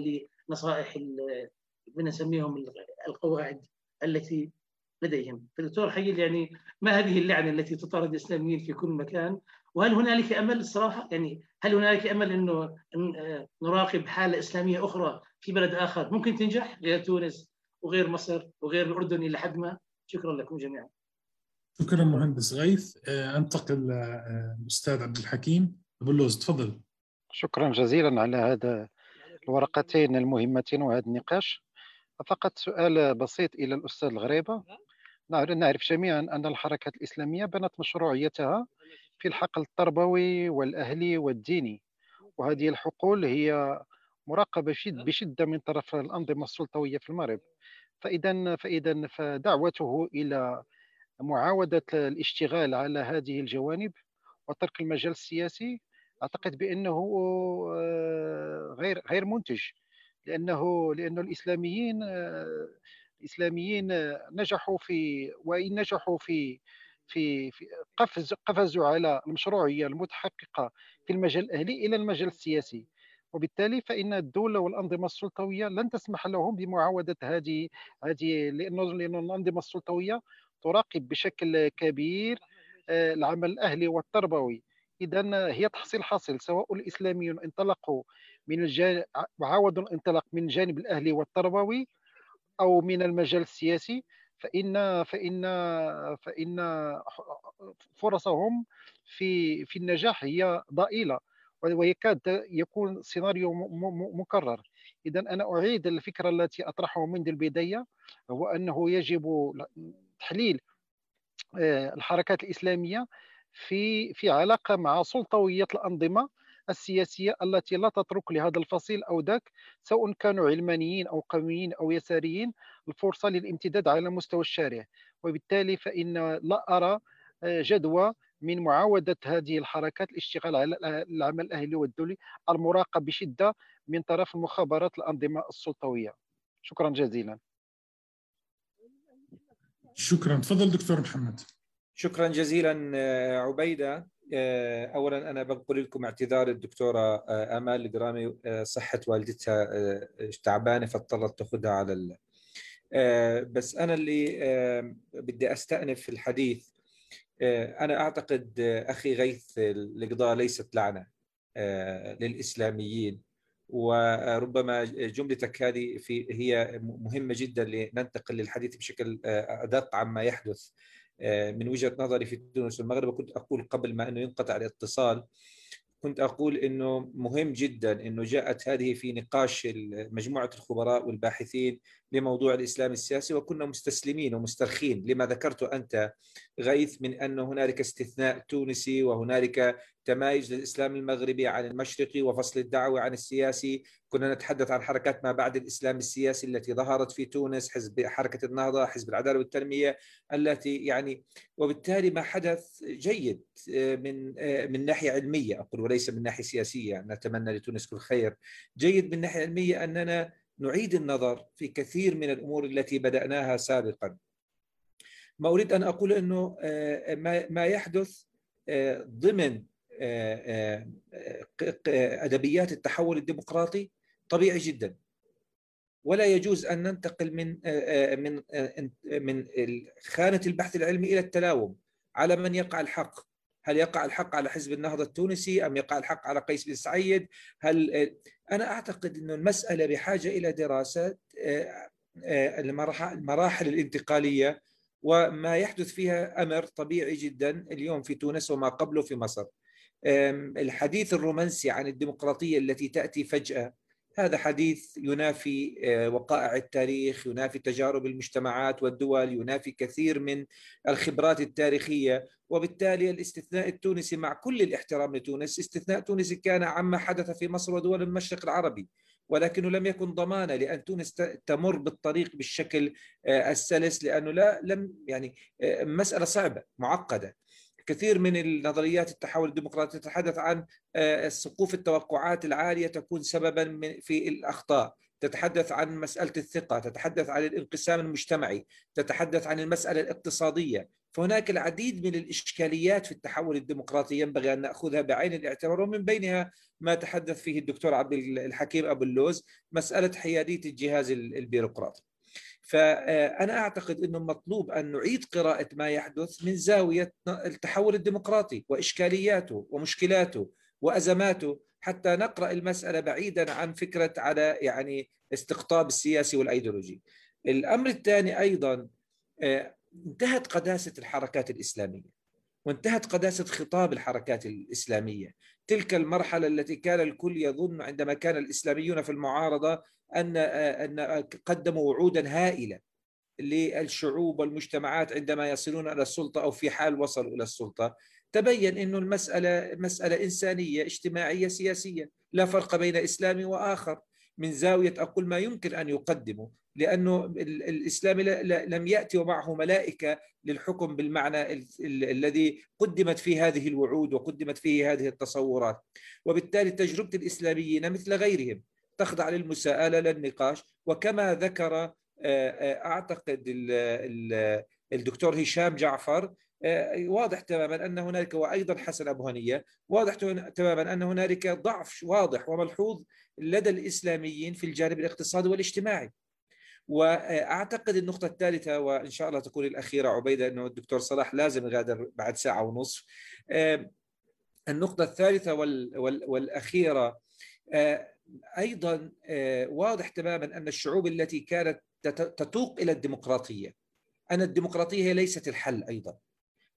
لنصائح بنسميهم القواعد؟ التي لديهم. فالدكتور حقيقي يعني ما هذه اللعنة التي تطارد الإسلاميين في كل مكان؟ وهل هنالك أمل الصراحة يعني هل هنالك أمل أنه نراقب حالة إسلامية أخرى في بلد آخر؟ ممكن تنجح غير تونس وغير مصر وغير الأردن إلى حد ما؟ شكرا لكم جميعا. شكرا مهندس غيث. أنتقل للاستاذ عبد الحكيم. أبو اللوز تفضل. شكرا جزيلا على هذا الورقتين المهمتين وهذا النقاش. فقط سؤال بسيط إلى الأستاذ الغريبة. نعرف جميعا أن الحركات الإسلامية بنت مشروعيتها في الحقل التربوي والأهلي والديني وهذه الحقول هي مراقبة بشدة من طرف الأنظمة السلطوية في المغرب. فاذا فاذا فدعوته إلى معاودة الاشتغال على هذه الجوانب وترك المجال السياسي. أعتقد بأنه آه، غير غير منتج. لأنه لأنه الإسلاميين الإسلاميين نجحوا في وإن نجحوا في في, في قفز قفزوا على المشروعية المتحققة في المجال الأهلي إلى المجال السياسي. وبالتالي فإن الدولة والأنظمة السلطوية لن تسمح لهم بمعاودة هذه هذه لأنه لأن الأنظمة السلطوية تراقب بشكل كبير آه، العمل الأهلي والتربوي. اذا هي تحصيل حاصل سواء الإسلاميون انطلقوا من الجانب وعاودوا الانطلاق من الجانب الأهلي والتربوي أو من المجال السياسي فإن فإن فإن فرصهم في في النجاح هي ضئيلة ويكاد يكون سيناريو مكرر. اذا أنا أعيد الفكرة التي أطرحها منذ البداية هو أنه يجب تحليل آه، الحركات الإسلامية في في علاقة مع سلطوية الأنظمة السياسية التي لا تترك لهذا الفصيل أو ذاك سواء كانوا علمانيين أو قوميين أو يساريين الفرصة للامتداد على مستوى الشارع. وبالتالي فإن لا أرى آه، جدوى من معاودة هذه الحركات الاشتغال على العمل الأهلي والدولي المراقب بشدة من طرف المخابرات الأنظمة السلطوية. شكرا جزيلا. شكرا. تفضل دكتور محمد. شكرا جزيلا آه، عبيدة. اولا أنا بنقل لكم اعتذار الدكتورة آه، آمال القرامي صحة والدتها تعبانة فاضطرت تأخذها على ال... بس أنا اللي بدي أستأنف في الحديث أنا أعتقد أخي غيث القضاء ليست لعنة للإسلاميين وربما جملتك هذه في هي مهمة جدا لننتقل للحديث بشكل أدق عما يحدث. آه، من وجهة نظري في تونس والمغرب كنت أقول قبل ما أنه ينقطع الاتصال كنت أقول إنه مهم جدا إنه جاءت هذه في نقاش مجموعة الخبراء والباحثين لموضوع الإسلام السياسي وكنا مستسلمين ومسترخين. لما ذكرت أنت غيث من أن هنالك استثناء تونسي وهنالك تمايز للإسلام المغربي عن المشرقي وفصل الدعوة عن السياسي كنا نتحدث عن حركات ما بعد الإسلام السياسي التي ظهرت في تونس حزب حركة النهضة حزب العدالة والتنمية التي يعني وبالتالي ما حدث جيد آه، من آه، من ناحية علمية أقول وليس من ناحية سياسية نتمنى لتونس كل خير. جيد من ناحية علمية أننا نعيد النظر في كثير من الأمور التي بدأناها سابقا. ما أريد أن أقول إنه آه، ما يحدث ضمن أدبيات التحول الديمقراطي طبيعي جدا. ولا يجوز أن ننتقل من من من خانة البحث العلمي إلى التلاوم على من يقع الحق. هل يقع الحق على حزب النهضة التونسي أم يقع الحق على قيس بن سعيد؟ هل أنا أعتقد إنه المسألة بحاجة إلى دراسة المراحل الانتقالية وما يحدث فيها أمر طبيعي جدا اليوم في تونس وما قبله في مصر. الحديث الرومانسي عن الديمقراطية التي تأتي فجأة هذا حديث ينافي آه، وقائع التاريخ ينافي تجارب المجتمعات والدول ينافي كثير من الخبرات التاريخية. وبالتالي الاستثناء التونسي مع كل الاحترام لتونس استثناء تونسي كان عما حدث في مصر ودول المشرق العربي. ولكنه لم يكن ضمانا لأن تونس تمر بالطريق بالشكل آه، السلس لأنه لا لم يعني آه، مسألة صعبة معقدة. كثير من النظريات التحول الديمقراطي تتحدث عن سقوف التوقعات العالية تكون سببا في الأخطاء. تتحدث عن مسألة الثقة تتحدث عن الانقسام المجتمعي تتحدث عن المسألة الاقتصادية. فهناك العديد من الإشكاليات في التحول الديمقراطي ينبغي أن نأخذها بعين الاعتبار ومن بينها ما تحدث فيه الدكتور عبد الحكيم أبو اللوز مسألة حيادية الجهاز البيروقراطي. فأنا أعتقد أنه مطلوب أن نعيد قراءة ما يحدث من زاوية التحول الديمقراطي وإشكالياته ومشكلاته وأزماته حتى نقرأ المسألة بعيدا عن فكرة على يعني استقطاب السياسي والأيديولوجي. الأمر الثاني أيضا انتهت قداسة الحركات الإسلامية وانتهت قداسة خطاب الحركات الإسلامية. تلك المرحلة التي كان الكل يظن عندما كان الإسلاميون في المعارضة أن أن قدموا وعودا هائلة للشعوب والمجتمعات عندما يصلون إلى السلطة أو في حال وصلوا إلى السلطة. تبين أنه المسألة مسألة إنسانية اجتماعية سياسية. لا فرق بين إسلامي وآخر. من زاوية أقول ما يمكن أن يقدمه لأنه الإسلام لم يأتي ومعه ملائكة للحكم بالمعنى الذي قدمت فيه هذه الوعود وقدمت فيه هذه التصورات. وبالتالي تجربة الإسلاميين مثل غيرهم تخضع للمساءلة للنقاش. وكما ذكر أعتقد الدكتور هشام جعفر واضح تماما أن هنالك وأيضا حسن أبو هنية واضح تماما أن هنالك ضعف واضح وملحوظ لدى الإسلاميين في الجانب الاقتصادي والاجتماعي. وأعتقد النقطة الثالثة وإن شاء الله تكون الأخيرة عبيدة أنه الدكتور صلاح لازم يغادر بعد ساعة ونصف. النقطة الثالثة والأخيرة أيضا واضح تماما أن الشعوب التي كانت تتوق إلى الديمقراطية. أن الديمقراطية هي ليست الحل أيضا.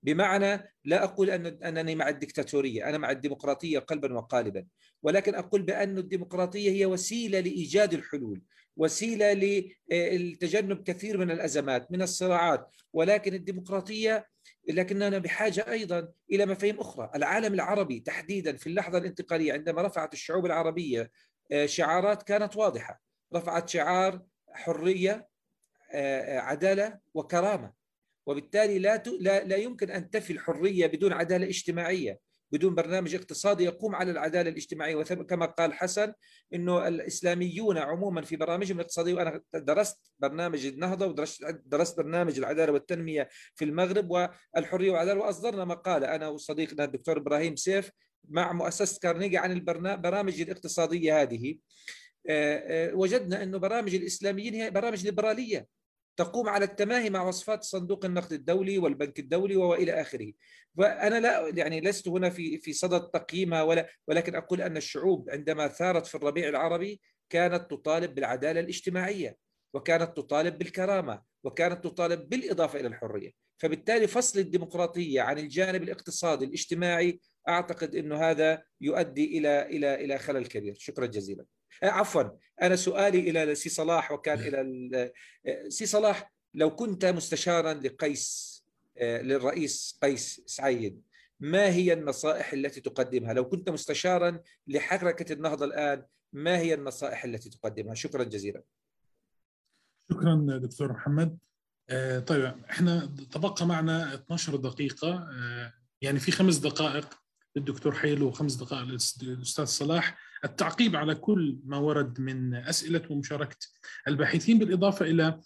بمعنى لا أقول أن أنني مع الدكتاتورية أنا مع الديمقراطية قلبا وقالبا. ولكن أقول بأن الديمقراطية هي وسيلة لإيجاد الحلول وسيلة لتجنب كثير من الأزمات من الصراعات. ولكن الديمقراطية لكننا بحاجة أيضا إلى مفاهيم أخرى. العالم العربي تحديدا في اللحظة الانتقالية عندما رفعت الشعوب العربية شعارات كانت واضحة. رفعت شعار حرية عدالة وكرامة. وبالتالي لا لا يمكن أن تفي الحرية بدون عدالة اجتماعية بدون برنامج اقتصادي يقوم على العدالة الاجتماعية. وكما قال حسن إنه الإسلاميون عموما في برامجهم الاقتصادية وأنا درست برنامج النهضة ودرست درست برنامج العدالة والتنمية في المغرب والحرية والعدالة وأصدرنا مقالة أنا وصديقنا الدكتور إبراهيم سيف مع مؤسسة كارنيجي عن البرامج الاقتصادية هذه. وجدنا أنه برامج الإسلاميين هي برامج ليبرالية تقوم على التماهي مع وصفات صندوق النقد الدولي والبنك الدولي وإلى آخره. وأنا لا يعني لست هنا في في صدد تقييمها ولا ولكن أقول أن الشعوب عندما ثارت في الربيع العربي كانت تطالب بالعدالة الاجتماعية وكانت تطالب بالكرامة وكانت تطالب بالإضافة إلى الحرية. فبالتالي فصل الديمقراطية عن الجانب الاقتصادي الاجتماعي أعتقد إنه هذا يؤدي إلى إلى إلى خلل كبير. شكرا جزيلا. عفوا أنا سؤالي إلى سي صلاح وكان إلى سي صلاح لو كنت مستشارا لقيس للرئيس قيس سعيد ما هي النصائح التي تقدمها؟ لو كنت مستشارا لحركة النهضة الآن ما هي النصائح التي تقدمها؟ شكرا جزيلا. شكرا دكتور محمد. طيب إحنا تبقى معنا 12 دقيقة يعني في خمس دقائق. للدكتور حيلو وخمس دقائق للاستاذ صلاح التعقيب على كل ما ورد من أسئلة ومشاركة الباحثين بالإضافة إلى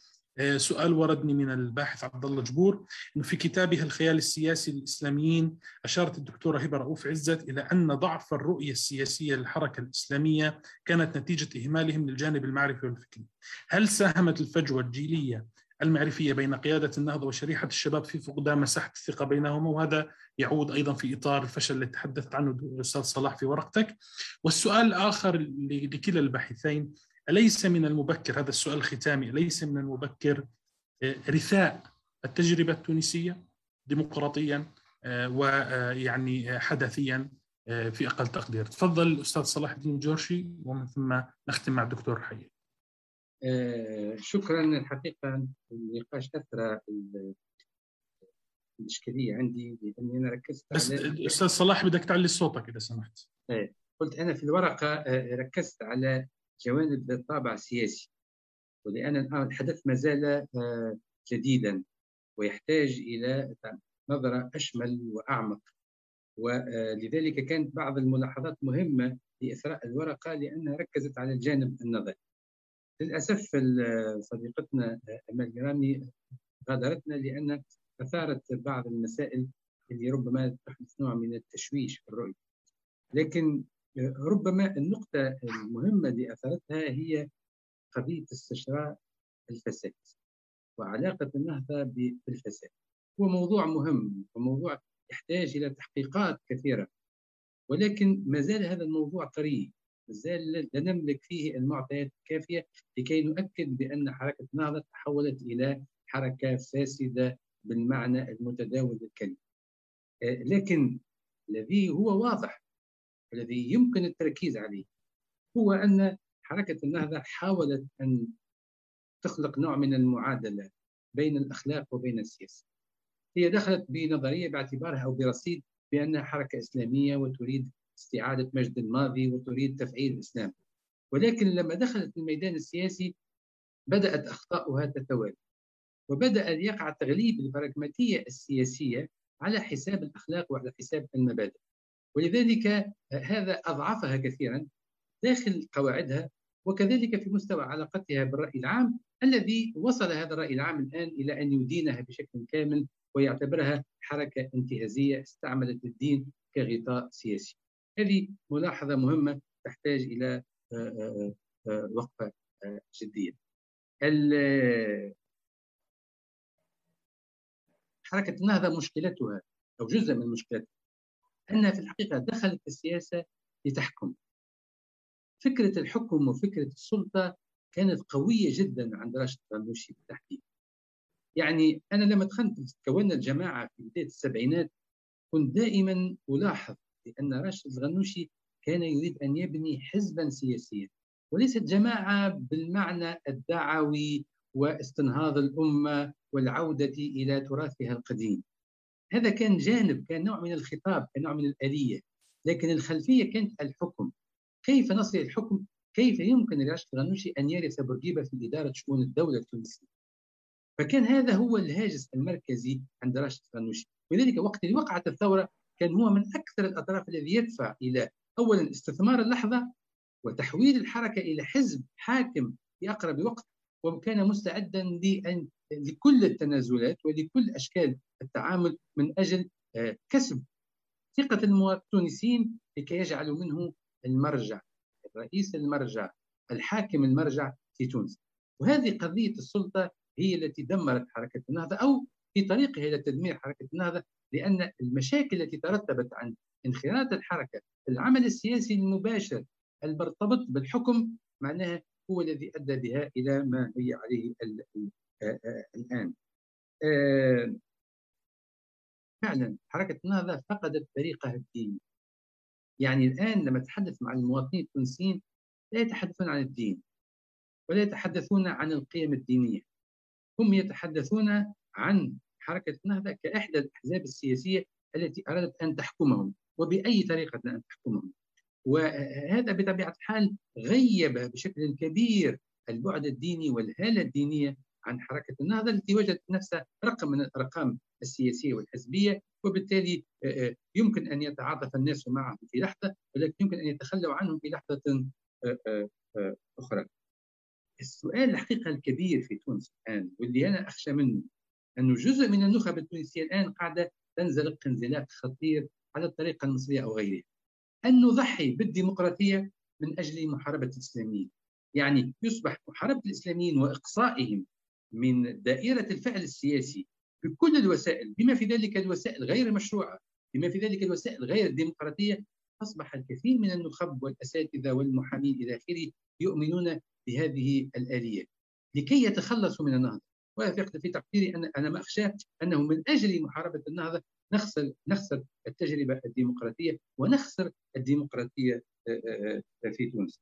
سؤال وردني من الباحث عبد الله جبور إنه في كتابها الخيال السياسي للإسلاميين أشارت الدكتورة هبة رؤوف عزت إلى أن ضعف الرؤية السياسية للحركة الإسلامية كانت نتيجة إهمالهم للجانب المعرفي والفكري. هل ساهمت الفجوة الجيلية المعرفية بين قيادة النهضة وشريحة الشباب في فقدان مساحة الثقة بينهما وهذا يعود أيضا في إطار الفشل اللي تحدثت عنه الأستاذ صلاح في ورقتك. والسؤال الآخر لكلا الباحثين أليس من المبكر هذا السؤال الختامي أليس من المبكر رثاء التجربة التونسية ديمقراطيا ويعني حدثيا في أقل تقدير؟ تفضل الأستاذ صلاح الدين جورشي ومن ثم نختم مع الدكتور حي آه شكرا. الحقيقة النقاش أثرى الإشكالية عندي لأني أنا ركزت بس على أستاذ صلاح بدك تعلي صوتك إذا سمحت. آه قلت أنا في الورقة آه ركزت على جوانب الطابع السياسي ولأن الحدث ما زال جديدا ويحتاج إلى نظرة أشمل وأعمق. ولذلك كانت بعض الملاحظات مهمة لإثراء الورقة لأنها ركزت على الجانب النظري. للأسف صديقتنا أمال جرامي غادرتنا لأن أثارت بعض المسائل اللي ربما تحدث نوع من التشويش في الرؤية. لكن ربما النقطة المهمة اللي أثرتها هي قضية استشراء الفساد وعلاقة النهضة بالفساد. هو موضوع مهم وموضوع يحتاج إلى تحقيقات كثيرة ولكن ما زال هذا الموضوع طري زال لا نملك فيه المعطيات الكافية لكي نؤكد بأن حركة النهضة تحولت إلى حركة فاسدة بالمعنى المتداول للكلمة آه، لكن الذي هو واضح الذي يمكن التركيز عليه هو أن حركة النهضة حاولت أن تخلق نوع من المعادلة بين الأخلاق وبين السياسة. هي دخلت بنظرية باعتبارها أو برصيد بأنها حركة إسلامية وتريد استعادة مجد الماضي وتريد تفعيل الإسلام. ولكن لما دخلت الميدان السياسي بدأت أخطاؤها تتوالى وبدأ يقع تغليب البراغماتية السياسية على حساب الأخلاق وعلى حساب المبادئ. ولذلك هذا أضعفها كثيرا داخل قواعدها وكذلك في مستوى علاقتها بالرأي العام الذي وصل هذا الرأي العام الآن إلى أن يدينها بشكل كامل ويعتبرها حركة انتهازية استعملت الدين كغطاء سياسي. هذه ملاحظة مهمة تحتاج إلى آه، آه، آه، وقفة جدية. حركة النهضة مشكلتها أو جزء من مشكلتها أنها في الحقيقة دخلت السياسة لتحكم. فكرة الحكم وفكرة السلطة كانت قوية جدا عند راشد غنوشي بالتحديد. يعني أنا لما دخلت كونا الجماعة في بداية السبعينات كنت دائما ألاحظ بأن راشد الغنوشي كان يريد أن يبني حزبا سياسيا وليست جماعة بالمعنى الدعوي واستنهاض الأمة والعودة إلى تراثها القديم. هذا كان جانب كان نوع من الخطاب كان نوع من الآلية لكن الخلفية كانت الحكم. كيف نصل الحكم؟ كيف يمكن لراشد الغنوشي أن يرث بورقيبة في إدارة شؤون الدولة التونسية؟ فكان هذا هو الهاجس المركزي عند راشد الغنوشي. ولذلك وقت اللي وقعت الثورة كان هو من أكثر الأطراف الذي يدفع إلى أولا استثمار اللحظة وتحويل الحركة إلى حزب حاكم في أقرب وقت وكان مستعدا لأن لكل التنازلات ولكل أشكال التعامل من أجل آه، كسب المواطنين التونسيين لكي يجعلوا منه المرجع الرئيس المرجع الحاكم المرجع في تونس. وهذه قضية السلطة هي التي دمرت حركة النهضة أو في طريقها إلى تدمير حركة النهضة لأن المشاكل التي ترتبت عن انخراط الحركة العمل السياسي المباشر المرتبط بالحكم معناها هو الذي أدى بها إلى ما هي عليه الآن. فعلا حركة النهضة فقدت طريقها الديني يعني الآن لما تحدث مع المواطنين التونسيين لا يتحدثون عن الدين ولا يتحدثون عن القيم الدينية. هم يتحدثون عن حركة النهضة كإحدى الأحزاب السياسية التي أرادت أن تحكمهم وبأي طريقة أن تحكمهم. وهذا بطبيعة الحال غيب بشكل كبير البعد الديني والهالة الدينية عن حركة النهضة التي وجدت نفسها رقم من الأرقام السياسية والحزبية وبالتالي يمكن أن يتعاطف الناس معهم في لحظة ولكن يمكن أن يتخلوا عنهم في لحظة أخرى. السؤال الحقيقة الكبير في تونس الآن واللي أنا أخشى منه أنه جزء من النخب التونسية الآن قاعدة تنزلق انزلاق خطير على الطريقة المصرية أو غيرها. أن نضحي بالديمقراطية من أجل محاربة الإسلاميين. يعني يصبح محاربة الإسلاميين وإقصائهم من دائرة الفعل السياسي بكل الوسائل بما في ذلك الوسائل غير المشروعة بما في ذلك الوسائل غير الديمقراطية أصبح الكثير من النخب والأساتذة والمحامين إلى آخره يؤمنون بهذه الآلية. لكي يتخلصوا من النهضة وفي تقديري أن أنا ما أخشى أنه من أجل محاربة النهضة نخسر نخسر التجربة الديمقراطية ونخسر الديمقراطية آه، آه، آه، في تونس.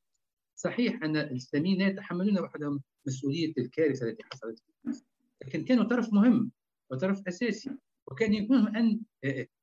صحيح أن الإسلاميين لا يتحملون وحدهم مسؤولية الكارثة التي حصلت في تونس لكن كانوا طرف مهم وطرف أساسي وكان يمكنهم أن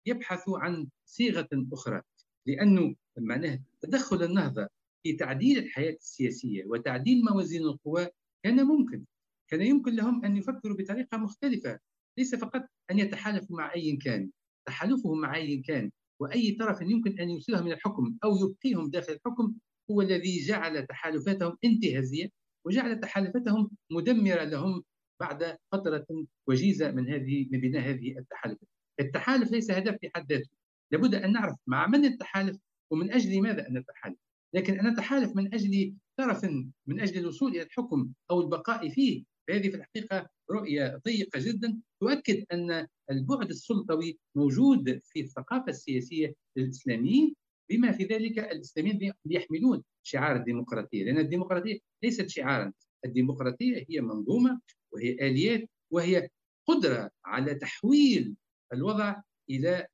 يبحثوا عن صيغة أخرى لأنه معناه تدخل النهضة في تعديل الحياة السياسية وتعديل موازين القوى كان ممكن. كان يمكن لهم أن يفكروا بطريقة مختلفة ليس فقط أن يتحالفوا مع أي كان تحالفهم مع أي كان وأي طرف يمكن أن يوصلهم إلى الحكم أو يبقيهم داخل الحكم هو الذي جعل تحالفاتهم انتهازية وجعل تحالفاتهم مدمرة لهم بعد فترة وجيزة من هذه من بناء هذه التحالفات. التحالف ليس هدف في حد ذاته، لابد أن نعرف مع من نتحالف ومن أجل ماذا نتحالف. لكن أن نتحالف من أجل طرف من أجل الوصول إلى الحكم أو البقاء فيه فهذه في الحقيقة رؤية ضيقة جدا تؤكد أن البعد السلطوي موجود في الثقافة السياسية للاسلاميين بما في ذلك الإسلاميين يحملون شعار الديمقراطية لأن الديمقراطية ليست شعارا الديمقراطية هي منظومة وهي آليات وهي قدرة على تحويل الوضع إلى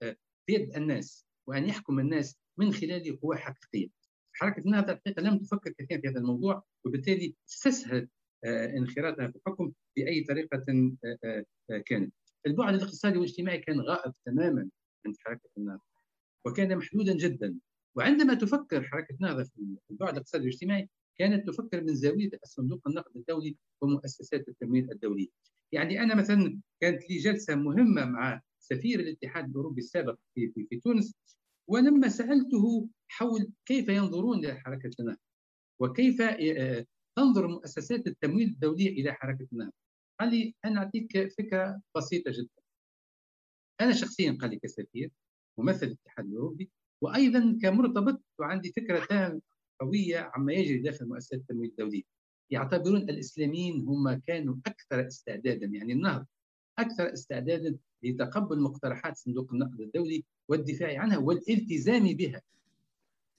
يد الناس وأن يحكم الناس من خلال قوى حقيقيه. حركة النهضة الحقيقة لم تفكر كثيرا في هذا الموضوع وبالتالي استسهلت انخراطها في الحكم بأي طريقة كانت. البعد الاقتصادي والاجتماعي كان غائب تماما عند حركة النهضة وكان محدودا جدا وعندما تفكر حركة النهضة في البعد الاقتصادي والاجتماعي كانت تفكر من زاوية الصندوق النقد الدولي ومؤسسات التمويل الدولية. يعني أنا مثلا كانت لي جلسة مهمة مع سفير الاتحاد الأوروبي السابق في في, في تونس ولما سألته حول كيف ينظرون لحركه النهضة وكيف تنظر مؤسسات التمويل الدولية إلى حركة النهضه قال لي أنا أعطيك فكرة بسيطة جدا. أنا شخصيا قال لي كسفير ممثل الاتحاد الأوروبي وأيضا كمرتبط وعندي فكرة قوية عما يجري داخل مؤسسات التمويل الدولية. يعتبرون الإسلاميين هم كانوا أكثر استعدادا يعني النهضه أكثر استعدادا لتقبل مقترحات صندوق النقد الدولي والدفاع عنها والالتزام بها.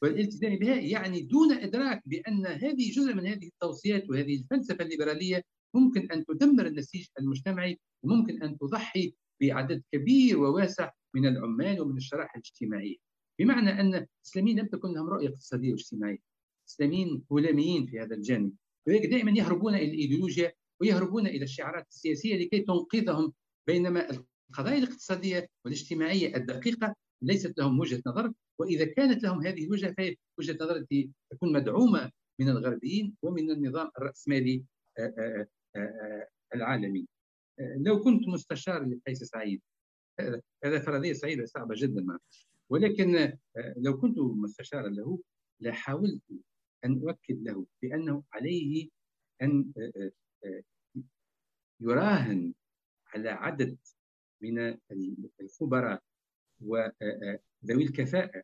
والالتزام بها يعني دون إدراك بأن هذه جزء من هذه التوصيات وهذه الفلسفة الليبرالية ممكن أن تدمر النسيج المجتمعي وممكن أن تضحي بعدد كبير وواسع من العمال ومن الشرائح الاجتماعية. بمعنى أن الإسلاميين لم تكن لهم رؤية اقتصادية واجتماعية. الإسلاميين هلاميين في هذا الجانب. ولذلك دائما يهربون إلى الإيديولوجيا ويهربون إلى الشعارات السياسية لكي تنقذهم بينما القضايا الاقتصادية والاجتماعية الدقيقة ليست لهم وجهة نظر وإذا كانت لهم هذه الوجهة فهي وجهة نظر التي تكون مدعومة من الغربيين ومن النظام الرأسمالي العالمي. لو كنت مستشار لقيس سعيد هذا فرضية سعيدة صعبة جدا معه ولكن لو كنت مستشارا له لحاولت أن أؤكد له بأنه عليه أن يراهن على عدد من الخبراء وذوي الكفاءة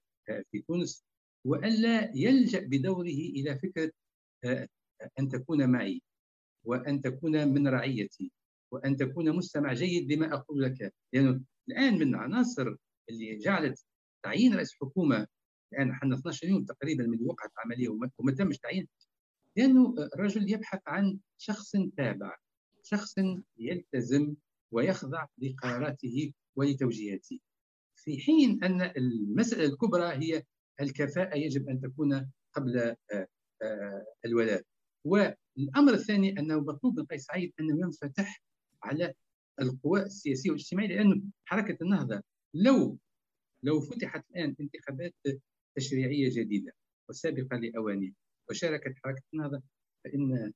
في تونس وألا يلجأ بدوره إلى فكرة أن تكون معي وأن تكون من رعيتي وأن تكون مستمع جيد لما أقول لك. لأنه الآن من عناصر اللي جعلت تعيين رئيس حكومة الآن إحنا 12 يوم تقريبا من وقعت عملية وما تمش تعيين لأنه الرجل يبحث عن شخص تابع شخص يلتزم ويخضع لقراراته ولتوجيهاته. في حين أن المسألة الكبرى هي الكفاءة يجب أن تكون قبل الولاء. والأمر الثاني أنه مطلوب من قيس سعيد أنه ينفتح على القوى السياسية والاجتماعية لأن حركة النهضة لو لو فتحت الآن انتخابات تشريعية جديدة وسابقة لأوانها وشاركت حركة النهضة فإن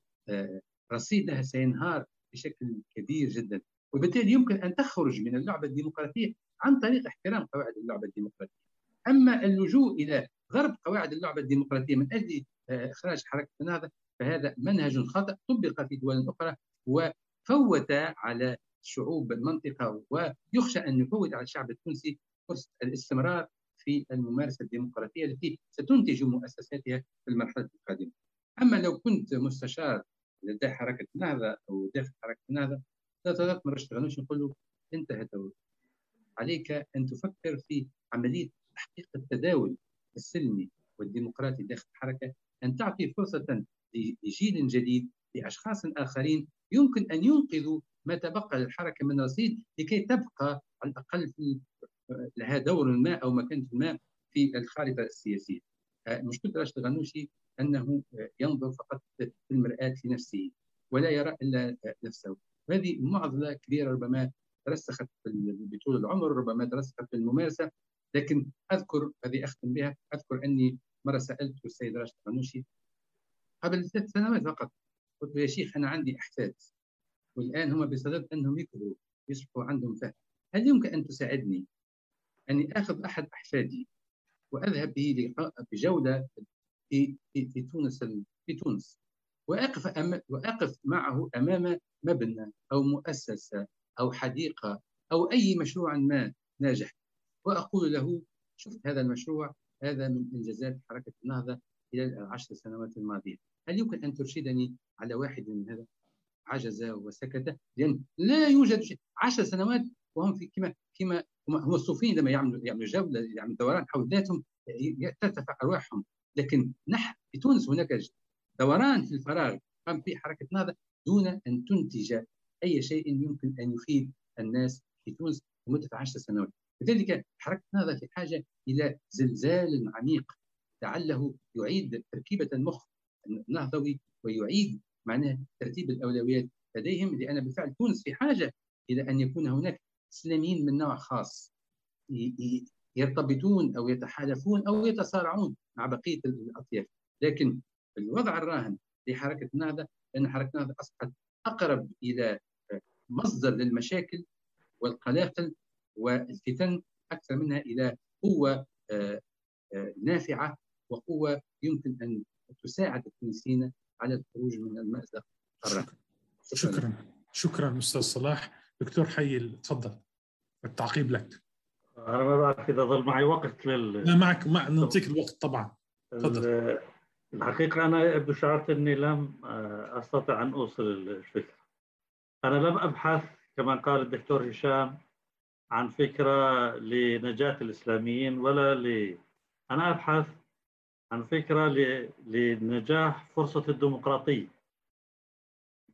رصيدها سينهار بشكل كبير جدا. وبالتالي يمكن أن تخرج من اللعبة الديمقراطية عن طريق احترام قواعد اللعبة الديمقراطية. أما اللجوء إلى ضرب قواعد اللعبة الديمقراطية من أجل إخراج حركة النهضة فهذا منهج خاطئ طبق في دول أخرى وفوت على شعوب المنطقة ويخشى أن يفوت على الشعب التونسي فرصة الاستمرار في الممارسة الديمقراطية التي ستنتج مؤسساتها في المرحلة القادمة. أما لو كنت مستشار لدى حركة النهضة أو داخل حركة النهضة لا تغلط مرة اشتغلوش نقول له انتهى دورك عليك أن تفكر في عملية تحقيق التداول السلمي والديمقراطي داخل الحركة أن تعطي فرصة لجيل جديد لأشخاص آخرين يمكن أن ينقذوا ما تبقى للحركة من رصيد لكي تبقى على الأقل في لها دور ما أو مكانة ما في الخارطة السياسية. مشكله راشد الغنوشي أنه ينظر فقط في المرآة لنفسه ولا يرى إلا نفسه. هذه معضلة كبيرة ربما ترسخت بطول العمر ربما ترسخت في الممارسة لكن أذكر هذه أختم بها أذكر أني مرة سألت السيد راشد الغنوشي قبل ثلاث سنوات فقط قلت له يا شيخ أنا عندي احفاد والآن هم بصدد أنهم يكبروا يصبحوا عندهم فهم هل يمكن أن تساعدني أني آخذ أحد أحفادي وأذهب به بجولة في في, في تونس في تونس وأقف أم وأقف معه أمام مبنى أو مؤسسة أو حديقة أو أي مشروع ما ناجح. وأقول له شفت هذا المشروع؟ هذا من إنجازات حركة النهضة خلال العشر سنوات الماضية. هل يمكن أن ترشدني على واحد من هذا؟ عجز وسكت. لأن لا يوجد شيء. عشر سنوات وهم في كما كما هم الصوفيين لما يعملوا يعملوا جوله يعملوا دوران حول ذاتهم ترتفع أرواحهم. لكن نحن في تونس هناك دوران في الفراغ قام به حركة نهضة دون أن تنتج أي شيء يمكن أن يفيد الناس في تونس لمدة عشر سنوات. لذلك حركة نهضه في حاجة إلى زلزال عميق لعله يعيد تركيبة المخ النهضوي ويعيد معناه ترتيب الأولويات لديهم لأن بالفعل تونس في حاجة إلى أن يكون هناك إسلاميين من نوع خاص يرتبطون أو يتحالفون أو يتصارعون مع بقية الأطياف. لكن الوضع الراهن لحركة النهضه ان حركة النهضه أصبحت أقرب إلى مصدر للمشاكل والقلاقل والفتن أكثر منها إلى قوة آه، آه، نافعة وقوة يمكن أن تساعد التونسيين على الخروج من المأزق. الراهن شكرا. شكرا. شكرا أستاذ صلاح. دكتور حي تفضل. التعقيب لك. أنا ما بعرف إذا ظل معي وقت لل لا معك مع... نعطيك الوقت طبعا. تفضل. الحقيقة أنا يبدو شعرت إني لم آه، أستطع أن أوصل الفكرة. أنا لم أبحث كما قال الدكتور هشام عن فكرة لنجاة الإسلاميين ولا ل أنا أبحث عن فكرة لنجاح فرصة الديمقراطية.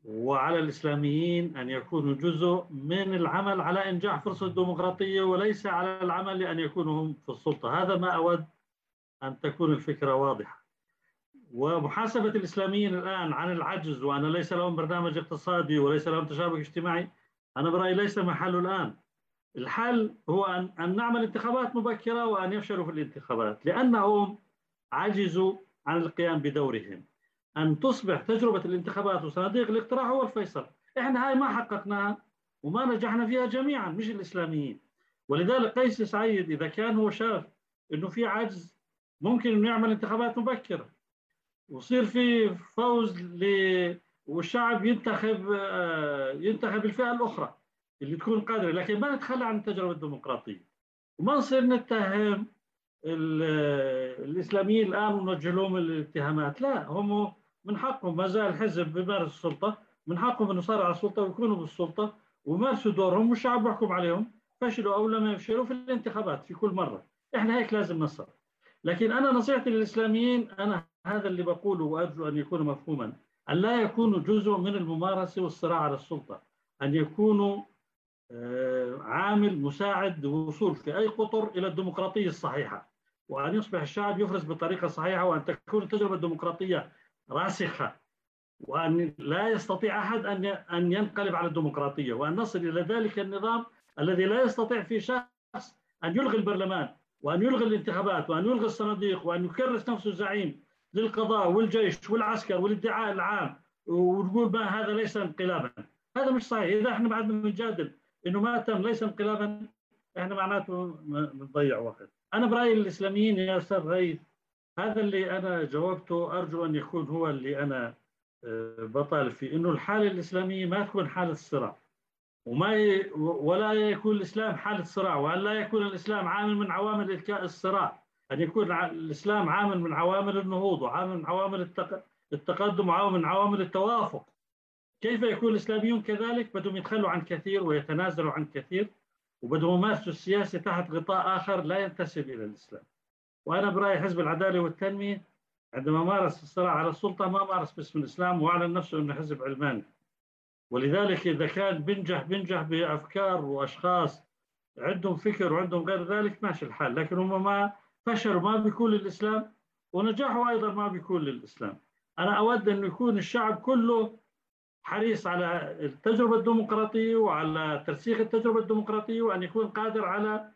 وعلى الإسلاميين أن يكونوا جزء من العمل على إنجاح فرصة الديمقراطية وليس على العمل لأن يكونوا هم في السلطة. هذا ما أود أن تكون الفكرة واضحة. ومحاسبة الإسلاميين الآن عن العجز وأن ليس لهم برنامج اقتصادي وليس لهم تشابك اجتماعي أنا برأيي ليس محله الآن. الحل هو أن, أن نعمل انتخابات مبكرة وأن يفشلوا في الانتخابات لأنهم عجزوا عن القيام بدورهم. أن تصبح تجربة الانتخابات وصناديق الاقتراع هو الفيصل. إحنا هاي ما حققناها وما نجحنا فيها جميعا مش الإسلاميين. ولذلك قيس سعيد إذا كان هو شاف إنه في عجز ممكن إنه يعمل انتخابات مبكرة. ويصير في فوز ل والشعب ينتخب آه، ينتخب الفئة الأخرى اللي تكون قادرة. لكن ما نتخلى عن التجربة الديمقراطية. وما نصير نتهم الإسلاميين الآن ونوجه لهم الاتهامات. لا هم من حقهم. ما زال الحزب بيمارس السلطة من حقهم انه يصارعوا على السلطة ويكونوا بالسلطة ويمارسوا دورهم والشعب يحكم عليهم فشلوا أو لم يفشلوا في الانتخابات في كل مرة. إحنا هيك لازم نصر لكن أنا نصيحتي للإسلاميين أنا هذا اللي بقوله وأرجو أن يكون مفهوما. أن لا يكونوا جزء من الممارسة والصراع على السلطة. أن يكونوا آه، عامل مساعد للوصول في أي قطر إلى الديمقراطية الصحيحة. وأن يصبح الشعب يفرز بطريقة صحيحة وأن تكون التجربة الديمقراطية راسخة. وأن لا يستطيع أحد أن أن ينقلب على الديمقراطية. وأن نصل إلى ذلك النظام الذي لا يستطيع في شخص أن يلغي البرلمان وأن يلغي الانتخابات وأن يلغي الصناديق وأن يكرس نفسه زعيم للقضاء والجيش والعسكر والادعاء العام وتقول ما هذا ليس انقلابا. هذا مش صحيح. إذا إحنا بعدنا بنجادل إنه ما تم ليس انقلابا إحنا معناته بنضيع وقت. أنا برأيي الإسلاميين يا أستاذ غيث هذا اللي أنا جاوبته أرجو أن يكون هو اللي أنا آه، بطالب فيه إنه الحالة الإسلامية ما تكون حالة صراع. وما ي... ولا يكون الإسلام حالة صراع وأن لا يكون الإسلام عامل من عوامل الكاء الصراع. أن يكون الإسلام عامل من عوامل النهوض وعامل من عوامل التق... التقدم وعامل من عوامل التوافق. كيف يكون الإسلاميون كذلك؟ بدهم يتخلوا عن كثير ويتنازلوا عن كثير وبدهم يمارسوا السياسة تحت غطاء آخر لا ينتسب إلى الإسلام. وأنا برايي حزب العدالة والتنمية عندما مارس الصراع على السلطة ما مارس باسم الإسلام وأعلن نفسه إنه حزب علماني. ولذلك إذا كان بنجح بنجح بأفكار وأشخاص عندهم فكر وعندهم غير ذلك ماشي الحال. لكن هم ما فشلوا ما بيكون للإسلام ونجاحوا أيضا ما بيكون للإسلام. أنا أود انه يكون الشعب كله حريص على التجربة الديمقراطية وعلى ترسيخ التجربة الديمقراطية وأن يكون قادر على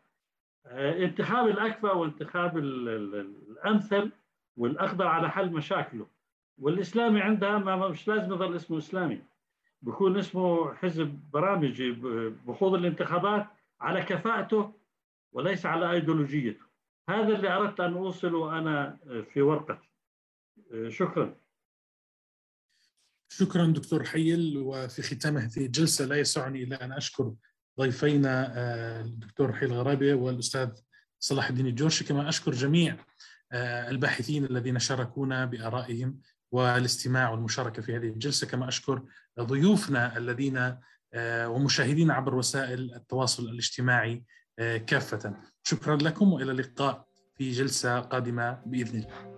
آه، انتخاب الاكفى وانتخاب الأمثل والاقدر على حل مشاكله. والإسلامي عندها ما مش لازم يظل اسمه إسلامي. بكون اسمه حزب برامجي بخوض الانتخابات على كفاءته وليس على أيديولوجيته. هذا اللي أردت أن اوصله أنا في ورقتي شكرا. شكرا دكتور حيل وفي ختام هذه الجلسة لا يسعني إلا أن أشكر ضيفينا الدكتور حيل غرابي والأستاذ صلاح الدين الجورشي. كما أشكر جميع الباحثين الذين شاركونا بآرائهم والاستماع والمشاركة في هذه الجلسة. كما أشكر ضيوفنا الذين ومشاهدينا عبر وسائل التواصل الاجتماعي كافة. شكرا لكم وإلى اللقاء في جلسة قادمة بإذن الله.